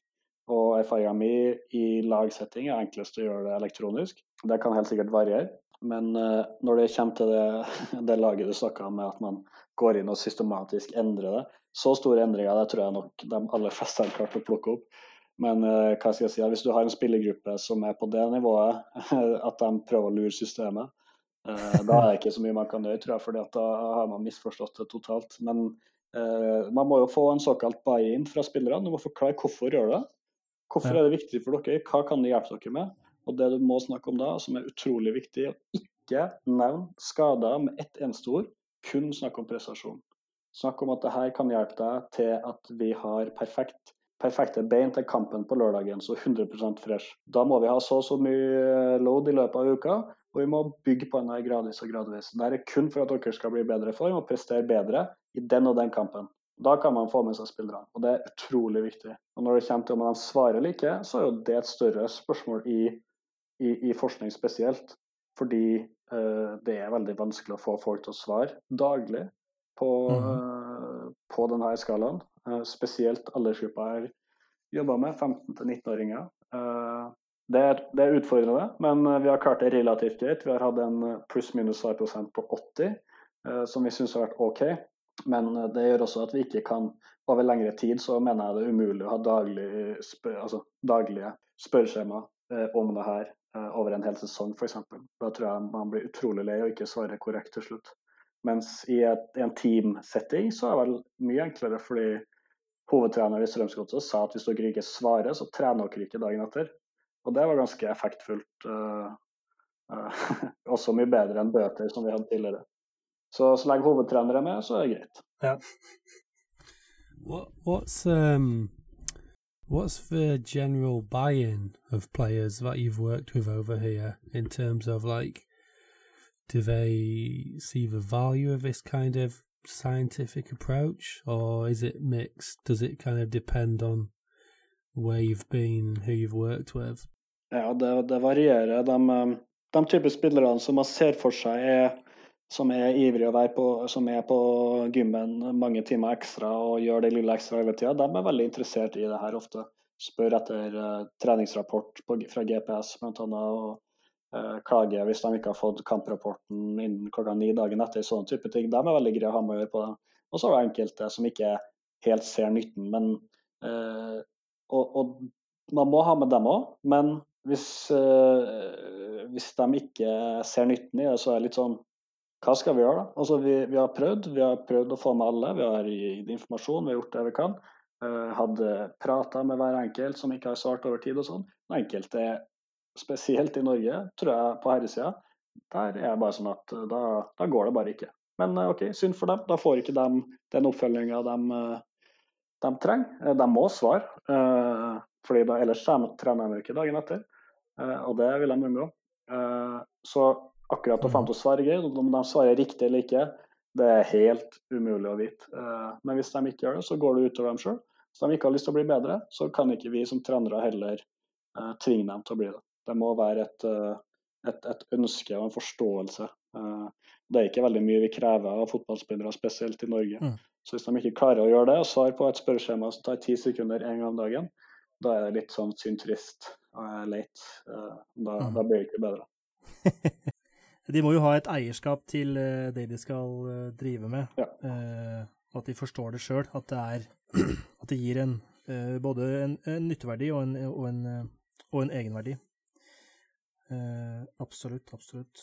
Og erfaringa mi i lagsetting er enklest å gjøre det elektronisk. Det kan helt sikkert variere. Men uh, når det kommer til det, det laget du snakka om, med at man går inn og systematisk endrer det, så store endringer det tror jeg nok de aller fleste har klart å plukke opp. Men uh, hva skal jeg si, hvis du har en spillergruppe som er på det nivået, at de prøver å lure systemet, uh, da er det ikke så mye man kan gjøre, tror jeg, for da har man misforstått det totalt. Men uh, man må jo få en såkalt buy-in fra spillerne. Du må forklare hvorfor gjør det. Hvorfor er det viktig for dere? Hva kan det hjelpe dere med? Og det du må snakke om da, som er utrolig viktig, er ikke nevne skader med ett eneste ord. Kun snakke om prestasjon. Snakk om at det her kan hjelpe deg til at vi har perfekt perfekte bein til kampen på lørdagen, så 100% fresh. Da må vi ha så og så mye load i løpet av uka, og vi må bygge på henne gradvis og gradvis. Det er kun for at dere skal bli bedre form og prestere bedre i den og den kampen. Da kan man få med seg spillerne, og det er utrolig viktig. Og Når det kommer til om de svarer eller ikke, så er jo det et større spørsmål i, i, i forskning spesielt. Fordi uh, det er veldig vanskelig å få folk til å svare daglig på, uh, på denne skalaen. Uh, spesielt aldersgruppa jeg jobber med, 15-19-åringer. Det, det, er utfordrende, men vi har klart det relativt greit. Vi har hatt en pluss-minus prosent på 80, som vi syns har vært OK. Men eh, det gjør også at vi ikke kan Over lengre tid så mener jeg det er umulig å ha daglig, altså, daglige spørreskjema eh, om det her eh, over en hel sesong, f.eks. Da tror jeg man blir utrolig lei og ikke svarer korrekt til slutt. Mens i, et, i en teamsetting så er det vel mye enklere, fordi hovedtrener i Strømsgodset sa at hvis dere ikke svarer, så trener dere ikke dagen etter. Og det var ganske effektfullt. Uh, uh, også mye bedre enn bøter, som vi hadde tidligere. Så så lenge hovedtrener er med, så er det greit. Ja. What, what's the general buy-in of players that you've worked with over here in terms of like do they see the value of this kind of scientific approach or is it mixed? Does it kind of depend on where you've been, who you've worked with? Ja, det, det varierer. De, de type spillerne som man ser for seg, er som er ivrig å være på, som er på gymmen mange timer ekstra og gjør det lille ekstra hele tida, de er veldig interessert i det her ofte. Spør etter uh, treningsrapport på, fra GPS bl.a. og uh, klager hvis de ikke har fått kamprapporten innen klokka ni dagen etter. sånne type ting. De er veldig greie å ha med å gjøre på det. Og så er det enkelte som ikke helt ser nytten. men uh, og, og, man må ha med dem òg, men hvis, hvis de ikke ser nytten i det, så er det litt sånn hva skal vi gjøre, da? Altså, vi, vi, har prøvd. Vi har prøvd å få med alle. Vi har gitt informasjon, vi har gjort det vi kan. Uh, hadde prata med hver enkelt som ikke har svart over tid og sånn. Enkelte, spesielt i Norge, tror jeg på herresida, der er det bare sånn at uh, da, da, går det bare ikke. Men uh, OK, synd for dem. Da får ikke dem den oppfølginga de, de, trenger. De må svare, fordi da, ellers trener de ikke dagen etter. og det vil de unngå. så Akkurat å få dem til å svare greit, om de svarer riktig eller ikke, det er helt umulig å vite. Eh, men hvis de ikke gjør det, så går det utover dem sjøl. Hvis de ikke har lyst til å bli bedre, så kan ikke vi som trenere heller eh, tvinge dem til å bli det. Det må være et, eh, et, et ønske og en forståelse. Det er ikke veldig mye vi krever av fotballspillere, spesielt i Norge. Mm. Så hvis de ikke klarer å gjøre det, og svarer på et spørreskjema som tar ti sekunder en gang om dagen, da er det litt sånn synd trist og leit. Da, mm. da blir det ikke bedre. De må jo ha et eierskap til uh, det de skal uh, drive med. Ja. Uh, at de forstår det sjøl. At, at, det gir en, både en, en, nytteverdi og en, og en, og en egenverdi. absolutt, absolutt.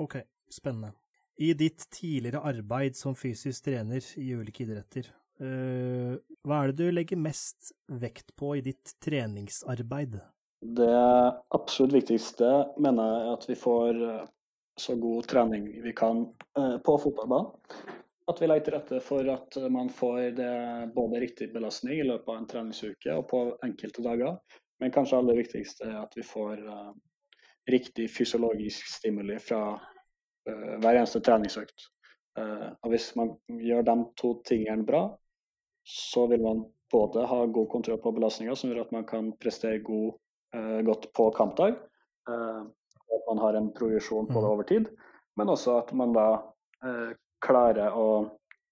OK, spennende. I ditt tidligere arbeid som fysisk trener i ulike idretter, hva er det du legger mest vekt på i ditt treningsarbeid? Det absolutt viktigste mener jeg at vi får så god trening vi kan eh, på fotballbanen. At vi legger til rette for at man får det, både riktig belastning i løpet av en treningsuke og på enkelte dager. Men kanskje aller viktigste er at vi får uh, riktig fysiologisk stimuli fra uh, hver eneste treningsøkt. Og hvis man gjør de to tingene bra, så vil man både ha god kontroll på belastninga, som gjør at man kan prestere god, godt på kampdag. At man har en progresjon på det mm. over tid, men også at man da eh, klarer å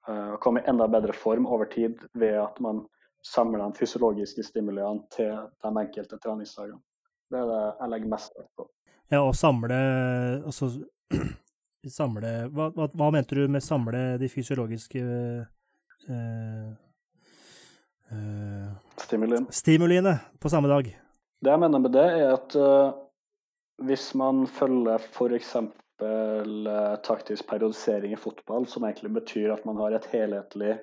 eh, komme i enda bedre form over tid ved at man samler de fysiologiske stimuliene til de enkelte treningsdagene. Det er det jeg legger mest vekt på. Ja, og samle altså samle hva, hva, hva, mente du med samle de fysiologiske eh, eh, Stimuliene. Stimuliene på samme dag? Det jeg mener med det, er at uh, hvis man følger f.eks. Eh, taktisk periodisering i fotball, som egentlig betyr at man har et helhetlig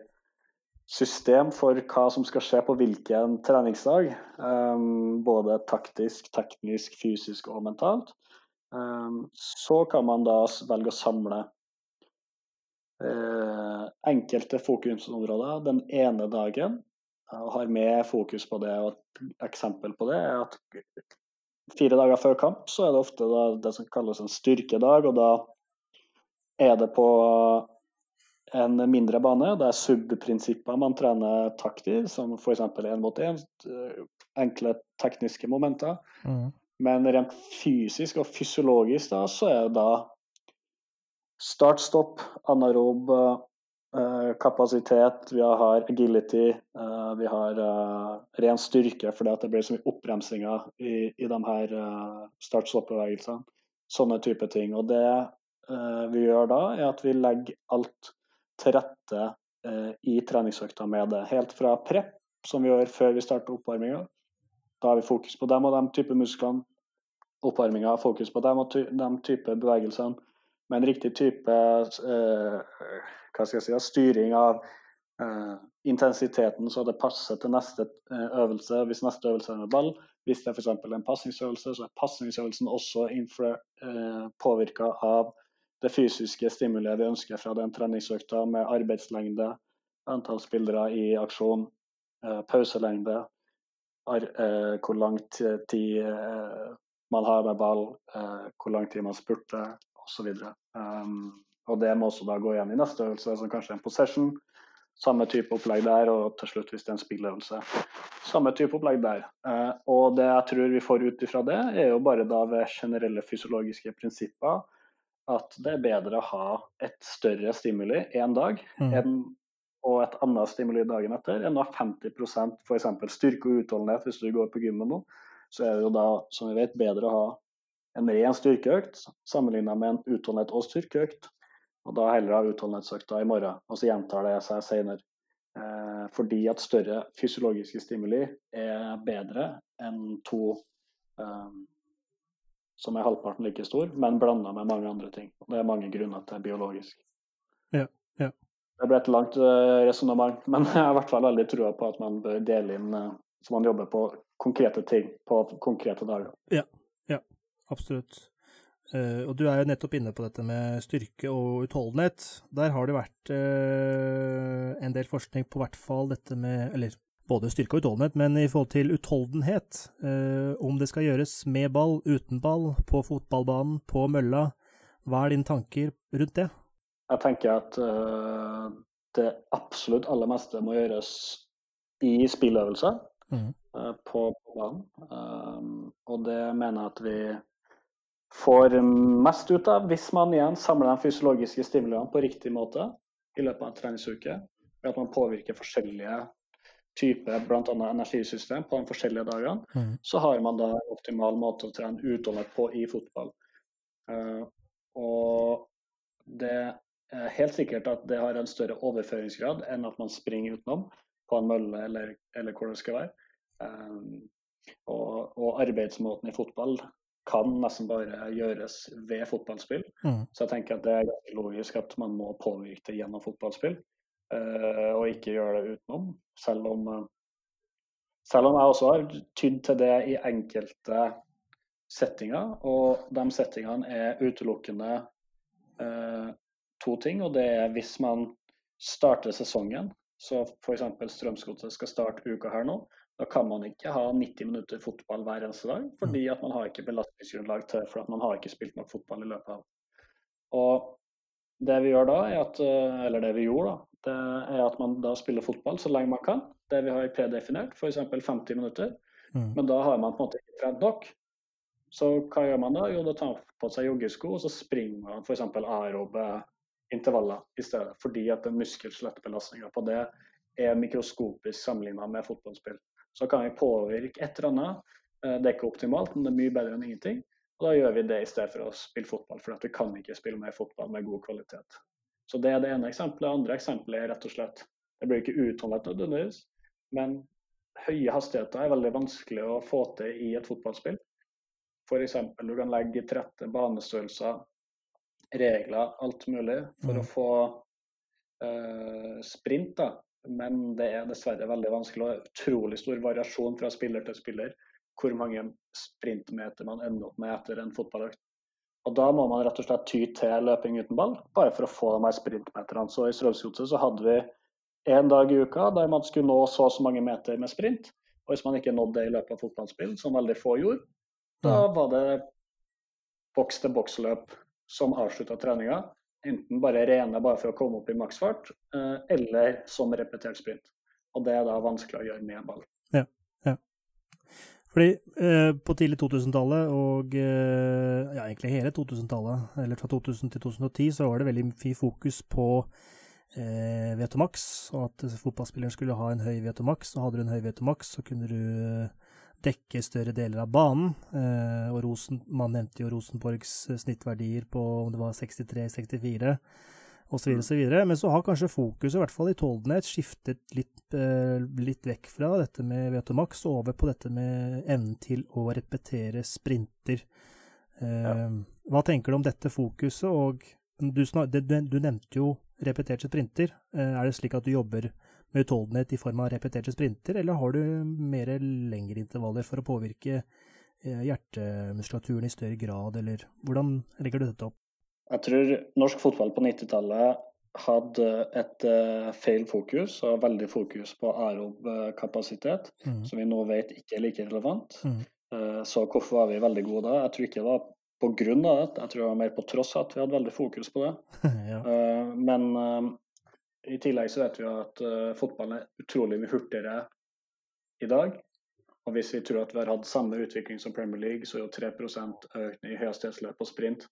system for hva som skal skje på hvilken treningsdag, um, både taktisk, teknisk, fysisk og mentalt, um, så kan man da velge å samle enkelte fokusområder den ene dagen og har med fokus på det. og Et eksempel på det er at fire dager før kamp så er det ofte det som kalles en styrkedag, og da er det på en mindre bane. Det er subprinsipper man trener taktisk, som f.eks. én mot én. Enkle tekniske momenter. Mm. Men rent fysisk og fysiologisk da, så er det da start-stopp, anarob eh, kapasitet, vi har agility, eh, vi har eh, ren styrke fordi det blir så mye oppbremsinger i, i de her eh, start-stopp-bevegelsene. Sånne type ting. Og det eh, vi gjør da, er at vi legger alt til rette eh, i treningsøkta med det. Helt fra prep, som vi gjør før vi starter oppvarminga. Da har vi fokus på dem og de type musklene. Oppvarminga har fokus på dem og de type bevegelsene. Med en riktig type eh, hva skal jeg si, styring av eh, intensiteten så det passer til neste eh, øvelse. Hvis neste øvelse er med ball, hvis det er f.eks. en pasningsøvelse, så er pasningsøvelsen også påvirka av det fysiske stimuliet vi ønsker fra den treningsøkta, med arbeidslengde, antall spillere i aksjon, pauselengde, hvor lang tid man har med ball, hvor lang tid man spurter osv. Um, og det må også da gå igjen i neste øvelse, som kanskje er en possession. Samme type opplegg der, og til slutt, hvis det er en spilløvelse, samme type opplegg der. Uh, og det jeg tror vi får ut ifra det, er jo bare da ved generelle fysiologiske prinsipper at det er bedre å ha et større stimuli én dag Mm. enn, og et annet stimuli dagen etter enn å ha 50 f.eks. styrke og utholdenhet hvis du går på gymmen nå. Så er det jo da, som vi vet, bedre å ha en ren styrkeøkt sammenlignet med en utholdenhet og styrkeøkt. Og da heller ha utholdenhetsøkta i morgen, og så gjentar det seg senere. Eh, fordi at større fysiologiske stimuli er bedre enn to eh, som er halvparten like stor, men blanda med mange andre ting. Det er mange grunner til biologisk. Ja, ja. Det ble et langt uh, resonnement, men jeg har i hvert fall veldig trua på at man bør dele inn uh, så man jobber på konkrete ting på konkrete dager. Absolutt. Uh, og du er jo nettopp inne på dette med styrke og utholdenhet. Der har det vært uh, en del forskning på hvert fall dette med Eller både styrke og utholdenhet, men i forhold til utholdenhet. Uh, om det skal gjøres med ball, uten ball, på fotballbanen, på mølla. Hva er dine tanker rundt det? Jeg tenker at det absolutt aller meste må gjøres i spilløvelser mm. på banen. Og det mener jeg at vi får mest ut av hvis man igjen samler de fysiologiske stimuliene på riktig måte i løpet av en treningsuke. Ved at man påvirker forskjellige typer bl.a. energisystem på de forskjellige dagene. Mm. Så har man da en optimal måte å trene utholdenhet på i fotball. Uh, og det er helt sikkert at det har en større overføringsgrad enn at man springer utenom på en mølle eller, eller hvor det skal være. Um, og, og arbeidsmåten i fotball kan nesten bare gjøres ved fotballspill. Mm. Så jeg tenker at det er ganske logisk at man må påvirke det gjennom fotballspill, uh, og ikke gjøre det utenom. Selv om, uh, selv om jeg også har tydd til det i enkelte settinger, og de settingene er utelukkende uh, to ting. Og det er hvis man starter sesongen, så f.eks. Strømsgodset skal starte uka her nå, da kan man ikke ha 90 minutter fotball hver eneste dag, fordi at man har ikke belastningsgrunnlag til for at man har ikke spilt nok fotball i løpet av. Og det vi gjør da, er at, eh, eller det vi gjorde, da, det er at man da spiller fotball så lenge man kan. Det vi har predefinert, f.eks. 50 minutter. Mm. Men da har man på en måte ikke trent nok. Så hva gjør man da? Jo, da tar man på seg joggesko, og så springer man f.eks. aerobe intervaller i stedet. Fordi at den muskel-skjelettbelastninga på det er mikroskopisk sammenligna med fotballspill. Så kan vi påvirke et eller annet. Eh, Det er ikke optimalt, men det er mye bedre enn ingenting. Og da gjør vi det i stedet for å spille fotball, for vi kan ikke spille mer fotball med god kvalitet. Så det er det ene eksempelet. Det andre eksempelet er rett og slett Det blir ikke utholdenhet nødvendigvis, men høye hastigheter er veldig vanskelig å få til i et fotballspill. F.eks. du kan legge til rette banestørrelser, regler, alt mulig for Mm. å få eh, sprint. da. Men det er dessverre veldig vanskelig og utrolig stor variasjon fra spiller til spiller hvor mange sprintmeter man ender opp med etter en fotballøkt. Og Da må man rett og slett ty til løping uten ball, bare for å få de her sprintmeterne. Så I Strømsgodset så hadde vi én dag i uka der man skulle nå så og så mange meter med sprint. Og hvis man ikke nådde det i løpet av fotballspill, som veldig få gjorde, da var det boks-til-boks-løp som avslutta treninga. Enten bare rene bare for å komme opp i maksfart, eh, eller som repetert sprint. Og det er da vanskelig å gjøre med ball. Ja, ja. Fordi eh, på tidlig 2000-tallet og eh, ja, egentlig hele 2000-tallet, eller fra 2000 til 2010, så var det veldig mye fokus på eh, VTMAX, og at fotballspilleren skulle ha en høy VTMAX. Og hadde du en høy VTMAX, så kunne du eh, dekke større deler av banen. Eh, og Rosen, man nevnte jo Rosenborgs eh, snittverdier på om det var 63-64 osv. osv. Men så har kanskje fokuset, i hvert fall i Toldenhet, skiftet litt, eh, litt vekk fra dette med VTMAX og over på dette med evnen til å repetere sprinter. Ja. Hva tenker du om dette fokuset? Og du, du nevnte jo repeterte sprinter. Er det slik at du jobber med utholdenhet i form av repeterte sprinter, eller har du mer lengre intervaller for å påvirke hjertemuskulaturen i større grad, eller hvordan legger du dette opp? Jeg tror norsk fotball på 90-tallet hadde et uh, feil fokus, og veldig fokus på aerob kapasitet, mm. som vi nå vet ikke er like relevant. Mm. Uh, så hvorfor var vi veldig gode da? Jeg tror ikke det var på grunn av det, jeg tror det var mer på tross av at vi hadde veldig fokus på det. ja. men i tillegg så vet vi at fotballen er utrolig mye hurtigere i dag. Og hvis vi tror at vi har hatt samme utvikling som Premier League, så er jo 3% økning i høyhastighetsløp og sprint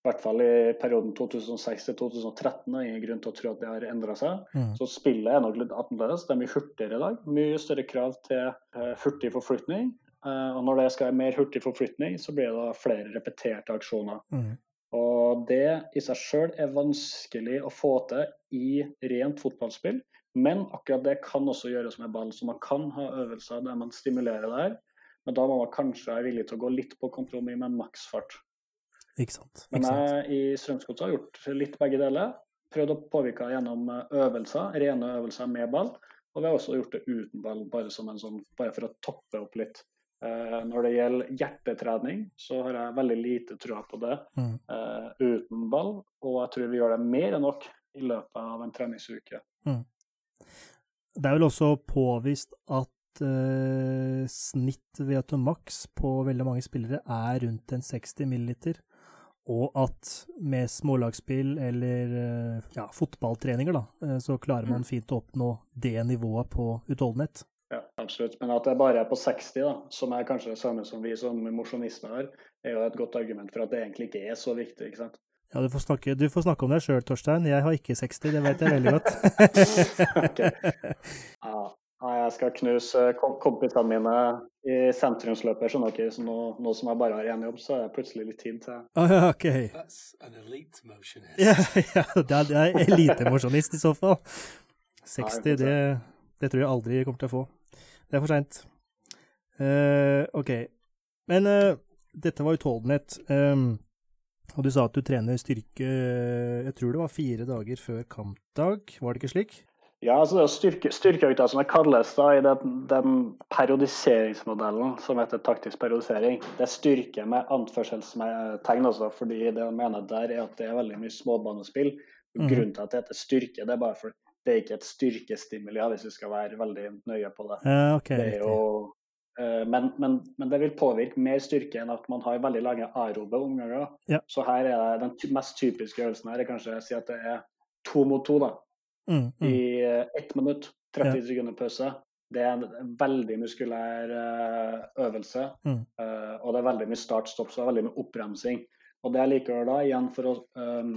i hvert fall i perioden 2006 2013 Og ingen grunn til å tro at det har endra seg. Mm. Så spillet er nok litt annerledes. Det er mye hurtigere i dag. Mye større krav til uh, hurtig forflytning. Uh, og når det skal være mer hurtig forflytning, så blir det da flere repeterte aksjoner. Mm. Og det i seg sjøl er vanskelig å få til i rent fotballspill. Men akkurat det kan også gjøres med ball. Så man kan ha øvelser der man stimulerer det her. Men da må man kanskje være villig til å gå litt på kompromiss med maksfart. Ikke sant. Ikke Men jeg i Strømsgodset har gjort litt begge deler. Prøvd å påvirke gjennom øvelser, rene øvelser med ball. Og vi har også gjort det uten ball, bare, sånn, bare for å toppe opp litt. Eh, når det gjelder hjertetrening, så har jeg veldig lite tro på det mm. eh, uten ball. Og jeg tror vi gjør det mer enn nok i løpet av en treningsuke. Mm. Det er vel også påvist at uh, snitt VO2max på veldig mange spillere er rundt en 60 milliliter og at med smålagsspill eller ja, fotballtreninger, da, så klarer man mm. fint å oppnå det nivået på utholdenhet. Ja, absolutt. Men at det bare er på 60, da, som er kanskje det samme som vi som mosjonister har, er jo et godt argument for at det egentlig ikke er så viktig. ikke sant? Ja, du får snakke, du får snakke om deg sjøl, Torstein. Jeg har ikke 60, det vet jeg veldig godt. okay. ja, jeg skal knuse kompisene mine i sentrumsløpet, skjønner dere. Så nå, nå, som jeg bare har én jobb, så er det plutselig litt tid til oh, ja, OK. Ja, ja, det er elitemosjonist i så fall. 60, Nei, det, det, tror jeg aldri kommer til å få. Det er for seint. Uh, OK. Men uh, dette var utholdenhet. Um, og du sa at du trener styrke Jeg tror det var fire dager før kampdag, var det ikke slik? Ja, altså det er styrke, styrkeøkta som det kalles da, i den, den, periodiseringsmodellen som heter taktisk periodisering. Det er styrke med anførselstegn også, fordi det jeg mener der er at det er veldig mye småbanespill. Mm. Grunnen til at det heter styrke, det er bare for det er ikke et styrkestimuli, hvis vi skal være veldig nøye på det. Uh, okay, det jo, uh, men, men, men, det vil påvirke mer styrke enn at man har veldig lange aerobe omganger. Ja. Så her er den mest typiske øvelsen her er kanskje å si at det er to mot to. da mm, mm. i eh, ett minutt. 30 ja. sekunder pause. Det er en veldig muskulær uh, øvelse. Mm. Uh, og det er veldig mye start-stopp, så det er veldig mye oppbremsing. Og det jeg liker da, igjen for å um,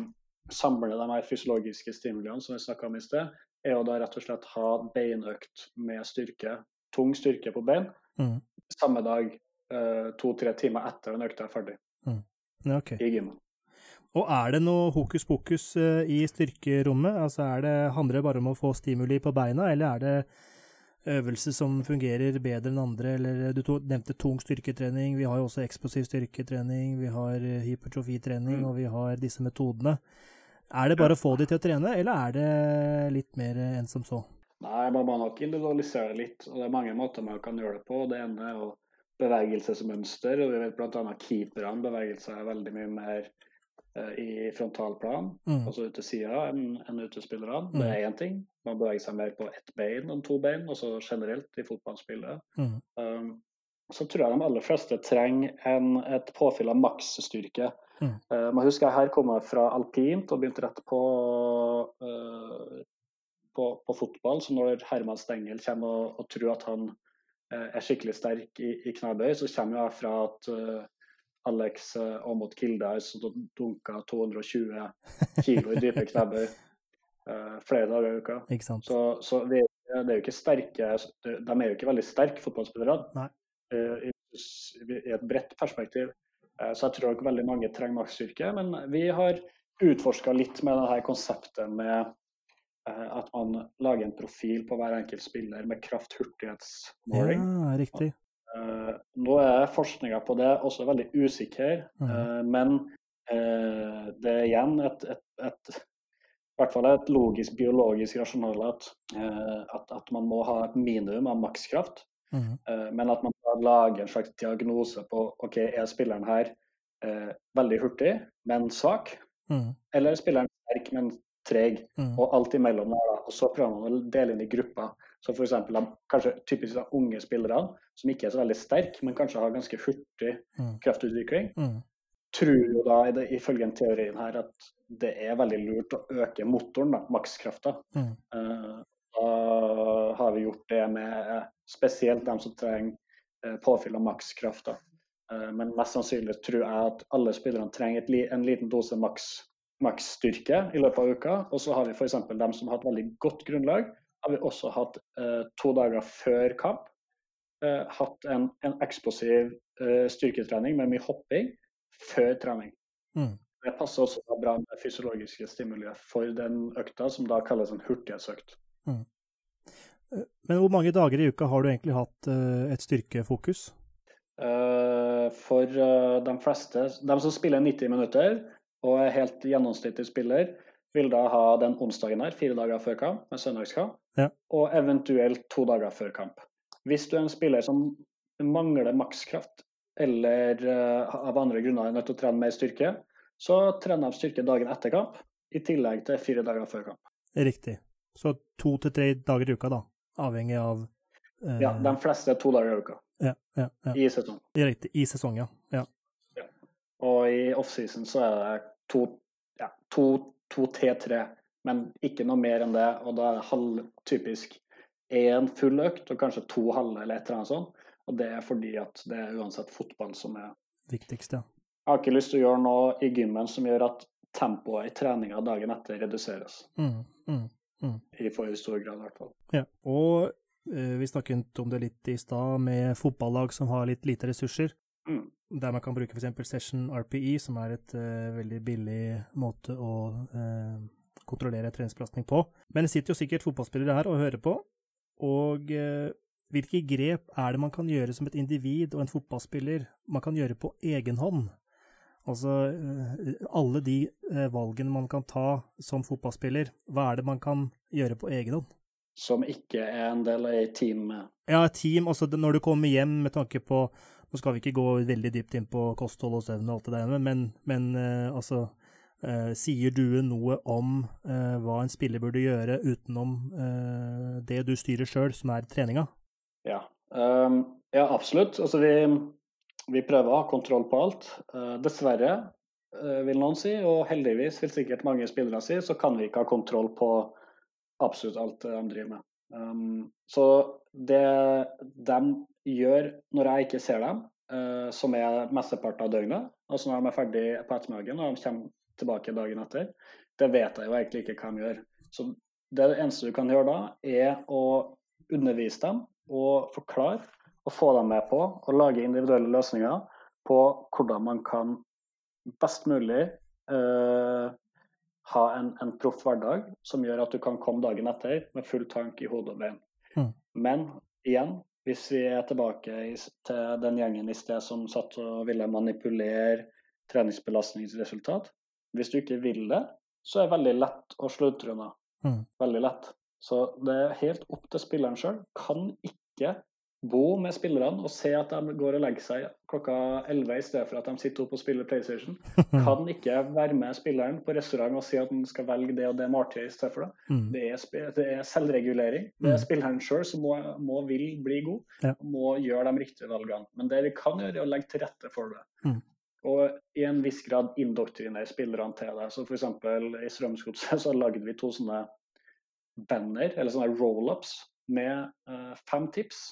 samle de her fysiologiske stimuliene som vi snakka om i sted, er å da rett og slett ha beinøkt med styrke. Tung styrke på bein. Mm. Samme dag, uh, to-tre timer etter den økta er ferdig. Mm. Okay. I gymmen. Og er det noe hokus pokus eh, i styrkerommet? Altså er det, Handler det bare om å få stimuli på beina, eller er det øvelser som fungerer bedre enn andre? Eller Du nevnte tung styrketrening, vi har jo også eksplosiv styrketrening, vi har eh, hypertrofitrening, mm. og vi har disse metodene. Er det bare å få de til å trene, eller er det litt mer enn som så? Nei, man må nok individualisere litt, og det er mange måter man kan gjøre det på. Det ene er jo bevegelsesmønster, og vi vet bl.a. keeperne beveger seg veldig mye mer Eh, i frontalplan, mm. altså ute sida, enn en utespillerne. Mm. Det er én ting. Man beveger seg mer på ett bein enn to bein, også generelt i fotballspillet. Mm. Um, så tror jeg de aller fleste trenger en, et påfyll av maksstyrke. Mm. Uh, man husker jeg her kom jeg fra alpint og begynte rett på, uh, på, på, fotball. Så når Herman Stengel kommer og, og tror at han uh, er skikkelig sterk i, i knebøy, så kommer jeg fra at Alex Aamodt som dunka 220 kilo i dype knebøy flere dager i uka. Så, så vi, det er jo ikke sterke De er jo ikke veldig sterke, fotballspillere I, i et bredt perspektiv. Eh, så jeg tror nok veldig mange trenger maksstyrke. Men vi har utforska litt med dette konseptet med eh, at man lager en profil på hver enkelt spiller med kraft-hurtighetsmåling. Ja, riktig. Eh, nå er forskninga på det også veldig usikker, mm. men det er igjen et, et, et i hvert fall et logisk, biologisk rasjonale at, at, at, man må ha et minimum av makskraft. Mm. Men at man lager en slags diagnose på ok, er spilleren her eh, veldig hurtig, men svak? Mm. Eller er spilleren sterk, men treg? Mm. Og alt imellom der, da. Og så prøver man å dele inn i grupper. Så f.eks. kanskje typisk da, unge spillere som ikke er så veldig sterke, men kanskje har ganske hurtig mm. kraftutvikling. Mm. Tror jo da, ifølge den teorien her, at det er veldig lurt å øke motoren, da, makskrafta. Mm. Uh, da har vi gjort det med spesielt dem som trenger eh, påfyll av makskraft. Uh, men mest sannsynlig tror jeg at alle spillerne trenger en liten dose maks, maksstyrke i løpet av uka. Og så har vi f.eks. dem som har hatt veldig godt grunnlag, har vi også hatt eh, to dager før kamp. Eh, hatt en, en eksplosiv eh, styrketrening med mye hopping før trening. Mm. Det passer også bra med fysiologiske stimulier for den økta, som da kalles en hurtighetsøkt. Mm. Men hvor mange dager i uka har du egentlig hatt et styrkefokus? For de fleste, de som spiller 90 minutter og er helt gjennomsnittlig spiller, vil da ha den onsdagen her, fire dager før kamp, med søndagskamp, ja. og eventuelt to dager før kamp. Hvis du er en spiller som mangler makskraft, eller av andre grunner er nødt til å trene mer styrke, så trener de styrke dagen etter kamp, i tillegg til fire dager før kamp. Riktig. Så to til tre dager i uka, da? avhengig av uh... Ja, de fleste to dager i uka. Ja, ja, ja. I sesong. Riktig. I sesong, ja. ja. ja. Og i offseason så er det to, ja, to, to til tre, men ikke noe mer enn det. Og da er det halv, typisk én full økt og kanskje to halve eller et eller annet sånt. Og det er fordi at det er uansett fotball som er Viktigst, ja. Jeg har ikke lyst til å gjøre noe i gymmen som gjør at tempoet i treninga dagen etter reduseres. Mm, mm. Mm. I for stor grad, i hvert fall. Ja, og eh, vi snakket om det litt i stad, med fotballag som har litt lite ressurser. Mm. Der man kan bruke f.eks. Session RPE, som er et uh, veldig billig måte å uh, kontrollere treningsbelastning på. Men det sitter jo sikkert fotballspillere her og hører på. Og uh, hvilke grep er det man kan gjøre som et individ og en fotballspiller man kan gjøre på egen hånd Altså alle de valgene man kan ta som fotballspiller, hva er det man kan gjøre på egen hånd? Som ikke er en del av et team? Ja, et team. Altså når du kommer hjem med tanke på Nå skal vi ikke gå veldig dypt inn på kosthold og søvn og alt det der, men, men uh, altså uh, Sier du noe om uh, hva en spiller burde gjøre utenom det du styrer sjøl, som er treninga? Ja, um, ja absolutt. Altså vi vi prøver å ha kontroll på alt. Dessverre, vil noen si, og heldigvis vil sikkert mange spillere si, så kan vi ikke ha kontroll på absolutt alt de driver med. Um, så det de gjør når jeg ikke ser dem, uh, som er mesteparten av døgnet, altså når de er ferdig på ettermiddagen og de kommer tilbake dagen etter, det vet jeg jo egentlig ikke hva de gjør. Så det eneste du kan gjøre da, er å undervise dem og forklare og få dem med på å lage individuelle løsninger på hvordan man kan best mulig uh, ha en, en proff hverdag som gjør at du kan komme dagen etter med full tank i hodet og bein. Mm. Men igjen, hvis vi er tilbake til den gjengen i sted som satt og ville manipulere treningsbelastningsresultat Hvis du ikke vil det, så er det veldig lett å slutte unna. Mm. Veldig lett. Så det er helt opp til spilleren sjøl. Kan ikke bo med spillerne og se at de går og legger seg klokka 11 i stedet for at de sitter oppe og spiller PlayStation. Kan ikke være med spilleren på restaurant og si at han skal velge det og det måltidet i stedet for det. Mm. Det, er, det, er, selvregulering. Det er mm. spilleren sjøl som må, må, vil bli god, ja. må gjøre de riktige valgene. Men det vi kan gjøre, er å legge til rette for det. Mm. og i en viss grad indoktrinere spillerne til det. Så f.eks. i Strømsgodset så lagde vi to sånne banner, eller sånne roll-ups, med uh, fem tips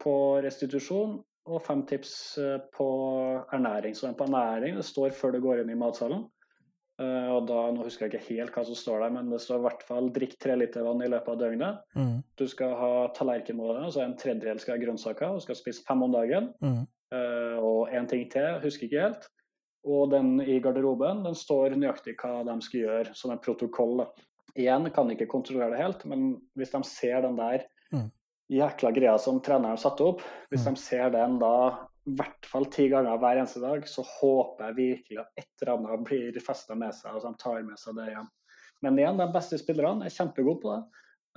på restitusjon og fem tips uh, på ernæring. Så den på ernæring det står før du går inn i matsalen. Uh, og da, Nå husker jeg ikke helt hva som står der, men det står i hvert fall 'drikk tre liter vann i løpet av døgnet'. Mm. Du skal ha tallerkenmåler, altså en tredjedel skal ha grønnsaker, og skal spise fem om dagen. Mm. Uh, og en ting til, husker ikke helt. Og den i garderoben den står nøyaktig hva de skal gjøre, som en protokoll. Igjen kan de ikke kontrollere det helt, men hvis de ser den der. Jækla greia som treneren satte opp, hvis Mm. de ser den da i hvert fall ti ganger hver eneste dag, så håper jeg virkelig at et eller annet blir festa med seg, og at de tar med seg det hjem. Men igjen, de beste spillerne er kjempegode på det.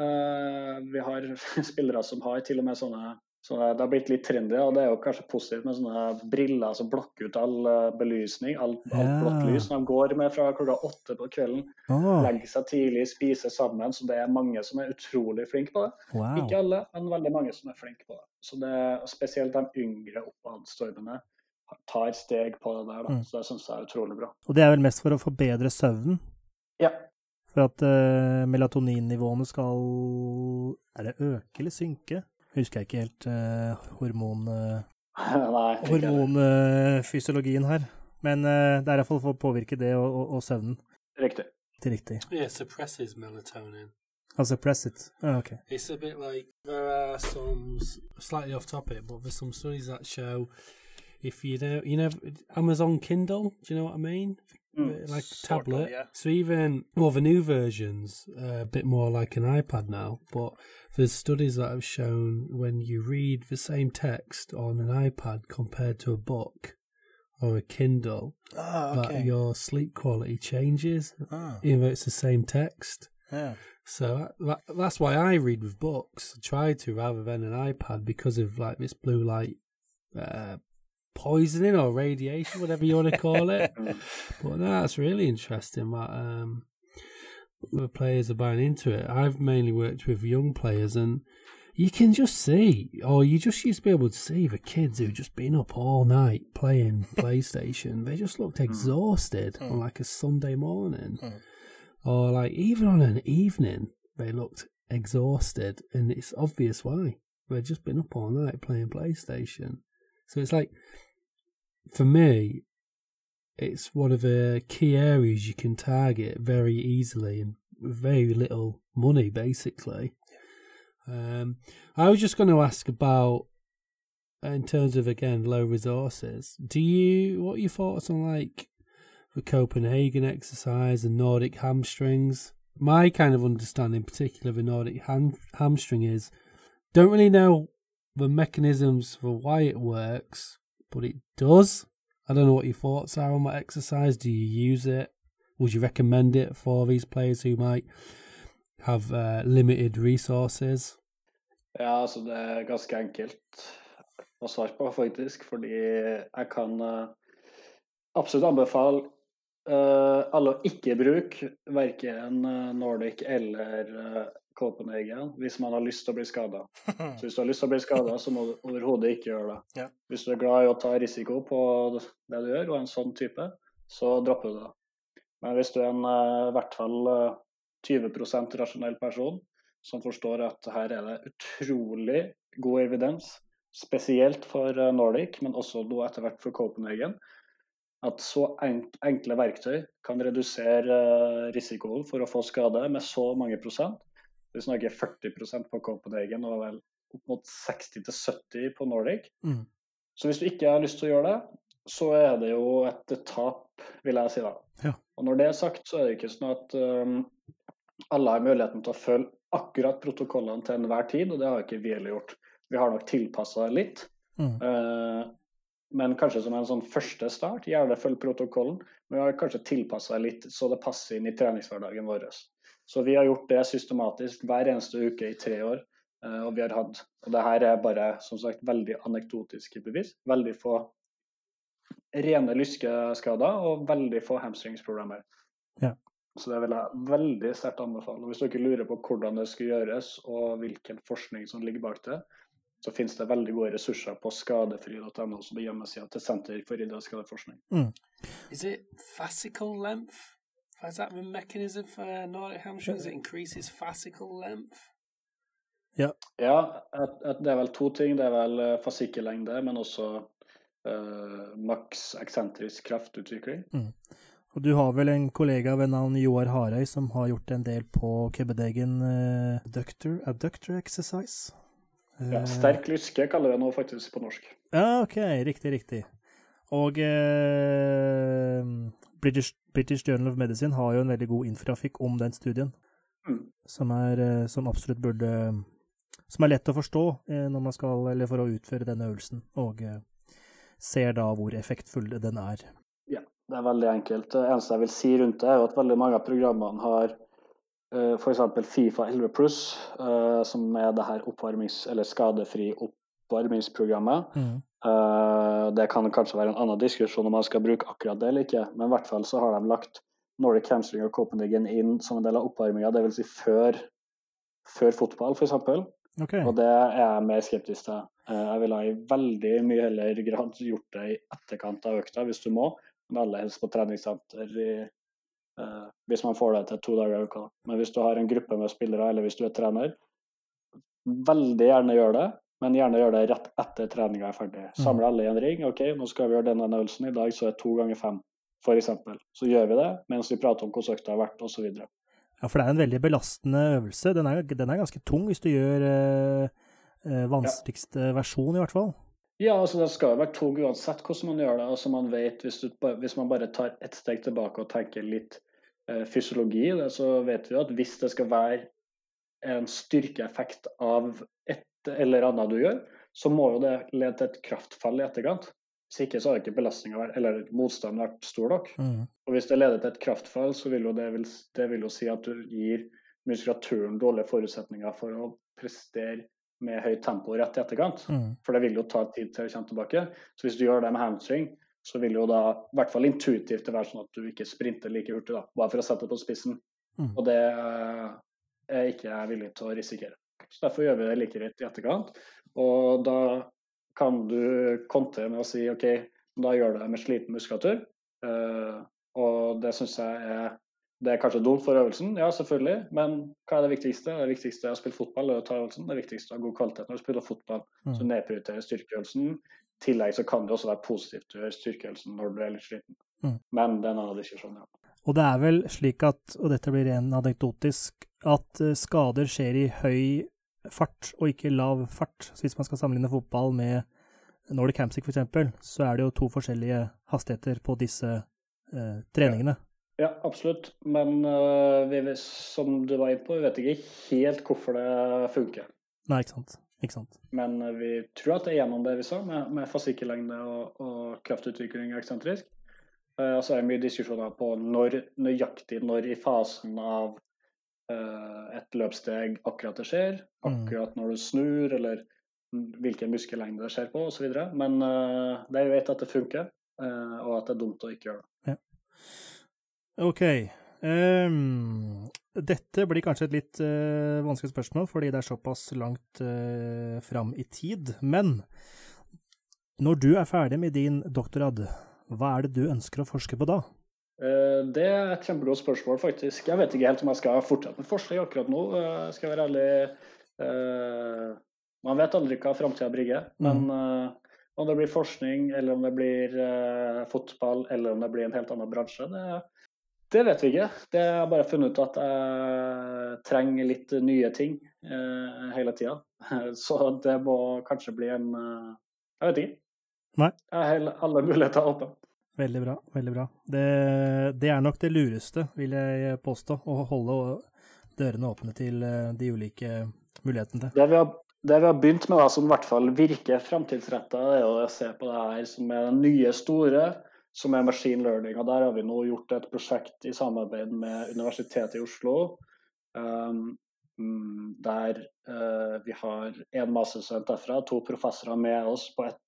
Uh, vi har spillere som har til og med sånne, sånne Det har blitt litt trendy, og det er jo kanskje positivt med sånne briller som blokker ut all eh, belysning, alt Ja. blått lys. De går med fra klokka åtte på kvelden, oh. legger seg tidlig, spiser sammen. Så det er mange som er utrolig flinke på det. wow. Ikke alle, men veldig mange som er flinke på det. Så det er spesielt de yngre oppadstormene tar steg på det der, da. Mm. Så det syns jeg er utrolig bra. Og det er vel mest for å forbedre søvnen? Ja. For at uh, melatoninnivåene skal Er det øke eller synke? Husker jeg ikke helt uh, hormon... eh, Nei, heller. hormonfysiologien her. Men eh, det er iallfall for å påvirke det og, og, og søvnen Riktig. til riktig. Yeah, suppresses melatonin. Altså press it. Oh, okay. It's a bit like there are some slightly off topic, but there's some studies that show if you know, you know, Amazon Kindle. Do you know what I mean? Mm. Like Sort of, tablet. yeah. So even well, the new versions uh, a bit more like an iPad now, but there's studies that have shown when you read the same text on an iPad compared to a book or a Kindle, Ah, that your sleep quality changes, Ah, even though it's the same text. yeah. So that, that's why I read with books. I try to rather than an iPad because of like this blue light uh, poisoning or radiation, whatever you want to call it. Mm. but no, that's really interesting. That um, the players are buying into it. I've mainly worked with young players, and you can just see, or you just used to be able to see the kids who've just been up all night playing PlayStation. They just looked exhausted on like a Sunday morning Mm. or like even on an evening they looked exhausted and it's obvious why they've just been up all night playing playstation so it's like for me it's one of the key areas you can target very easily and with very little money basically um, i was just going to ask about in terms of again low resources do you what are your thoughts on like the Copenhagen exercise and Nordic hamstrings. My kind of understanding, particularly of a Nordic ham- hamstring, is don't really know the mechanisms for why it works, but it does. I don't know what your thoughts are on that exercise. Do you use it? Would you recommend it for these players who might have uh, limited resources? Ja, altså det er ganske enkelt å svare på, faktisk. Fordi jeg kan eh, absolutt anbefale eh, alle å ikke bruke verken eh, Nordic eller Copenhagen hvis man har lyst til å bli skada. Så hvis du har lyst til å bli skada, så må du overhodet ikke gjøre det. Ja. Hvis du er glad i å ta risiko på det du gjør, og en sånn type, så dropper du det. Men hvis du er en eh, i hvert fall eh, 20% rasjonell person som forstår at her er det utrolig god evidens, spesielt for eh, Nordic, men også nå etter hvert for Copenhagen, at så enkle verktøy kan redusere eh, risikoen for å få skade med så mange prosent. Vi snakker 40% på Copenhagen og vel opp mot 60-70 på Nordic. Mm. Så hvis du ikke har lyst til å gjøre det, så er det jo et tap, vil jeg si da. Ja. Og når det er sagt, så er det ikke sånn at um, alle har muligheten til å følge akkurat protokollene til enhver tid, og det har ikke vi heller gjort. Vi har nok tilpassa det litt. Mm. Uh, men kanskje som en sånn første start, gjerne følg protokollen. Men vi har kanskje tilpassa litt så det passer inn i treningshverdagen vår. Så vi har gjort det systematisk hver eneste uke i tre år. eh, og vi har hatt Og det her er bare som sagt veldig anekdotiske bevis. Veldig få rene lyskeskader og veldig få hamstringsproblemer. Ja. Så det vil jeg veldig sterkt anbefale. Og Hvis dere lurer på hvordan det skal gjøres og hvilken forskning som ligger bak det, så finnes det veldig gode ressurser på skadefri.no, som det er hjemmesida til Senter for idrettsskadeforskning. Is it fascicle length? Is that the mechanism for Nordic hamstrings? It increases fascicle length? Ja, et, et, det er vel to ting. Det er vel uh, fasikkelengde, men også uh, maks eksentrisk kraftutvikling. Og du har vel en kollega ved navn Joar Harøy som har gjort en del på Kebbedegen uh, abductor, abductor exercise? Ja, Eh, sterk lyske kaller vi det nå faktisk på norsk. Ja, OK. Riktig, riktig. Og eh, British, British Journal of Medicine har jo en veldig god infrafikk om den studien, Mm. som, er, eh, som absolutt burde Som er lett å forstå eh, når man skal, eller for å utføre denne øvelsen, og eh, ser da hvor effektfull den er. Ja, Det er veldig enkelt. Det eneste jeg vil si rundt det, er at veldig mange av programmene har f.eks. Fifa 11 pluss, som er det her skadefri oppvarmingsprogrammet. Mm. Eh, det kan kanskje være en annen diskusjon om man skal bruke akkurat det eller ikke, men i hvert fall så har de lagt Nordic Hamstring og Copenhagen inn som en del av oppvarminga, dvs. Si før, før fotball, f.eks. Okay. Og det er jeg mer skeptisk til. Uh, Jeg ville i veldig mye heller grad gjort det i etterkant av økta, hvis du må, men aller helst på treningssenter i, uh, hvis man får det til to dager i uka. Men hvis du har en gruppe med spillere, eller hvis du er trener, veldig gjerne gjør det, men gjerne gjør det rett etter treninga er ferdig. Samle alle i en ring. OK, nå skal vi gjøre denne øvelsen. I dag så er det to ganger fem, f.eks. Så gjør vi det mens vi prater om hvordan økta har vært, osv. Ja, for det er en veldig belastende øvelse. Den er, den er ganske tung hvis du gjør øh, vanskeligste vanskeligste versjon, i hvert fall. Ja, altså det skal jo være tung uansett hvordan man gjør det. altså man vet, Hvis, du, hvis man bare tar ett steg tilbake og tenker litt øh, fysiologi i det, så vet vi jo at hvis det skal være en styrkeeffekt av et eller annet du gjør, så må jo det lede til et kraftfall i etterkant. Hvis ikke så har ikke belastninga eller motstanden vært stor nok. Mm. Og hvis det leder til et kraftfall, så vil jo det, vil, det vil jo si at du gir muskulaturen dårlige forutsetninger for å prestere med høyt tempo rett i etterkant. Mm. For det vil jo ta tid til å komme tilbake. Så hvis du gjør det med hamstring, så vil jo da, i hvert fall intuitivt, det være sånn at du ikke sprinter like hurtig, da, bare for å sette det på spissen. Mm. Og det eh, er ikke jeg villig til å risikere. Så Derfor gjør vi det like greit i etterkant. Og da kan du kontre med å si OK, da gjør du det med sliten muskulatur. Eh, og det syns jeg er det er kanskje dumt for øvelsen, ja selvfølgelig, men hva er det viktigste? Det viktigste er å spille fotball og ta øvelsen. Det viktigste er å ha god kvalitet når du spiller fotball. Mm. Så nedprioriterer styrkeøvelsen. I tillegg så kan det også være positivt å gjøre styrkeøvelsen når du er litt sliten. Mm. Men det er en annen diskusjon, ja. Og det er vel slik at, og dette blir ren anekdotisk, at eh, skader skjer i høy fart og ikke lav fart. Så hvis man skal sammenligne fotball med Nordic Hamsic f.eks., så er det jo to forskjellige hastigheter på disse eh, treningene. Ja, absolutt. Men uh, vi, som du var inne på, vi vet ikke helt hvorfor det funker. Nei, ikke sant. Ikke sant. Men uh, vi tror at det er gjennom det vi sa, med, med fasikkelengde og, og kraftutvikling eksentrisk. Uh, så er det mye diskusjoner på når, nøyaktig når i fasen av et løpssteg akkurat det skjer. Mm. Akkurat når du snur, eller hvilken muskellengde det skjer på, osv. Men uh, er jo vet at det funker, uh, og at det er dumt å ikke gjøre det. OK. Um, dette blir kanskje et litt uh, vanskelig spørsmål, fordi det er såpass langt uh, fram i tid. Men når du er ferdig med din doktorad, hva er det du ønsker å forske på da? Eh, Det er et kjempegodt spørsmål, faktisk. Jeg vet ikke helt om jeg skal fortsette med forskning akkurat nå. eh, Skal jeg være ærlig. Eh, Man vet aldri hva framtida bringer. Men eh, om det blir forskning, eller om det blir fotball, eller om det blir en helt annen bransje, det, det vet vi ikke. Det har bare funnet ut at jeg trenger litt nye ting hele tida. Så det må kanskje bli en Jeg vet ikke. Nei. Jeg har alle muligheter åpne. Veldig bra. veldig bra. Det, det er nok det lureste, vil jeg påstå, å holde dørene åpne til eh, de ulike mulighetene. Det vi, har, det vi har begynt med, da, som i hvert fall virker framtidsretta, er å se på det her som er det nye store, som er machine learning. Og Der har vi nå gjort et prosjekt i samarbeid med Universitetet i Oslo. Um, der uh, vi har en masterstudent derfra, to professorer med oss på et,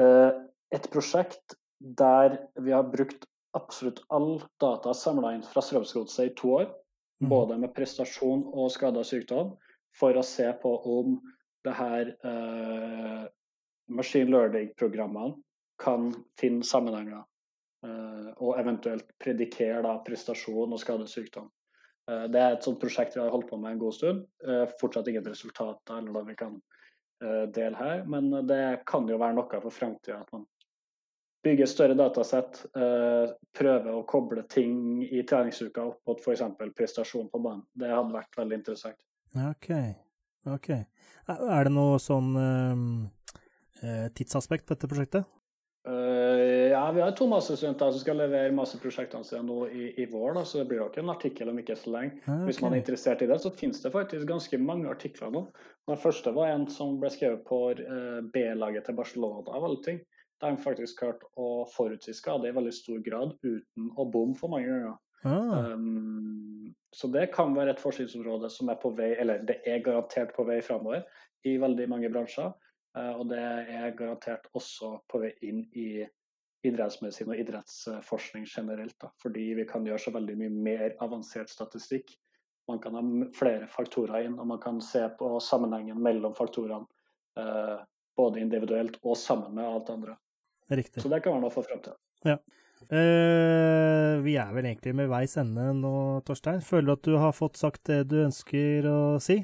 eh, et prosjekt der vi har brukt absolutt all data samla inn fra Strømsgodset i to år mm. både med prestasjon og skada sykdom, for å se på om det her eh, machine learning-programmene kan finne sammenhenger Eh, og eventuelt predikere da, prestasjon og skadesykdom. Eh, det er et sånt prosjekt vi har holdt på med en god stund. fortsatt ingen resultater eller noe vi kan dele her, men det kan jo være noe for framtida at man bygge større datasett, eh, prøve å koble ting i treningsuka opp mot f.eks. prestasjon på banen. Det hadde vært veldig interessant. Ok. ok. Er det noe sånn uh, tidsaspekt på dette prosjektet? Ja, vi har to masterstudenter som skal levere masterprosjektene sine nå i, i, vår. Da, så det blir nok en artikkel om ikke så lenge. Okay. Hvis man er interessert i det, så finnes det faktisk ganske mange artikler nå. Den første var en som ble skrevet på B-laget til Barcelona av alle ting. De faktisk klart å forutsi det i veldig stor grad uten å bomme for mange ganger. Ah. Um, så det kan være et forskningsområde som er på vei, eller det er garantert på vei framover i veldig mange bransjer. Uh, og det er garantert også på vei inn i idrettsmedisin og idrettsforskning generelt. Da, fordi vi kan gjøre så veldig mye mer avansert statistikk. Man kan ha flere faktorer inn, og man kan se på sammenhengen mellom faktorene. Uh, både individuelt og sammen med alt andre. Riktig. Så det kan være noe for fremtiden. Ja. Uh, vi er vel egentlig med veis ende nå, Torstein. Føler du at du har fått sagt det du ønsker å si?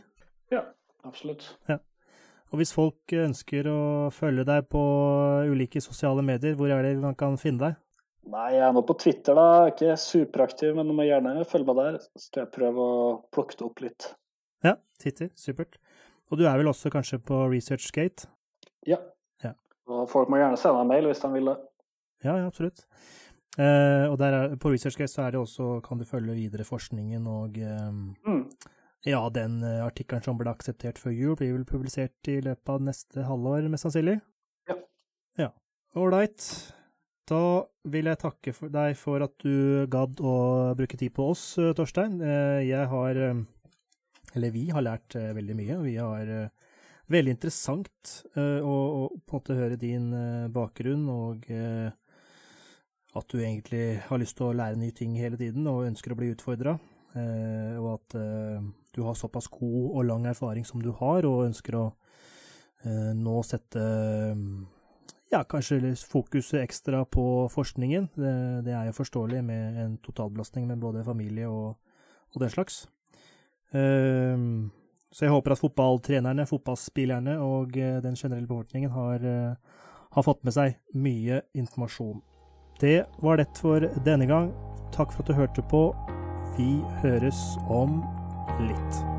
Ja, absolutt. Ja. Og hvis folk ønsker å følge deg på ulike sosiale medier, hvor er det man kan finne deg? Nei, jeg er nå på Twitter, da. Ikke superaktiv, men du må gjerne følge meg der. Så skal jeg prøve å plukke det opp litt. Ja, Twitter. Supert. Og du er vel også kanskje på ResearchGate? Ja, og folk må gjerne sende en mail hvis de vil det. Ja, ja absolutt. Eh, og er, på ResearchGate så er det også, kan du følge videre forskningen og eh, mm. Ja, den uh, artikkelen som ble akseptert før jul, blir vel publisert i løpet av neste halvår, mest sannsynlig? Ja. Ja. Ålreit. Da vil jeg takke for deg for at du gadd å bruke tid på oss, eh, Torstein. Jeg har Eller vi har lært veldig mye. Vi har veldig interessant uh, å, å, på en måte høre din uh, bakgrunn, og uh, at du egentlig har lyst til å lære nye ting hele tiden og ønsker å bli utfordra. og at du har såpass god og lang erfaring som du har, og ønsker å nå sette ja, kanskje fokuset ekstra på forskningen. Det, det, er jo forståelig med en totalbelastning med både familie og, og den slags. Uh, så jeg håper at fotballtrenerne, fotballspillerne og eh, den generelle befolkningen har, eh, har fått med seg mye informasjon. Det var det for denne gang. Takk for at du hørte på. Vi høres om litt.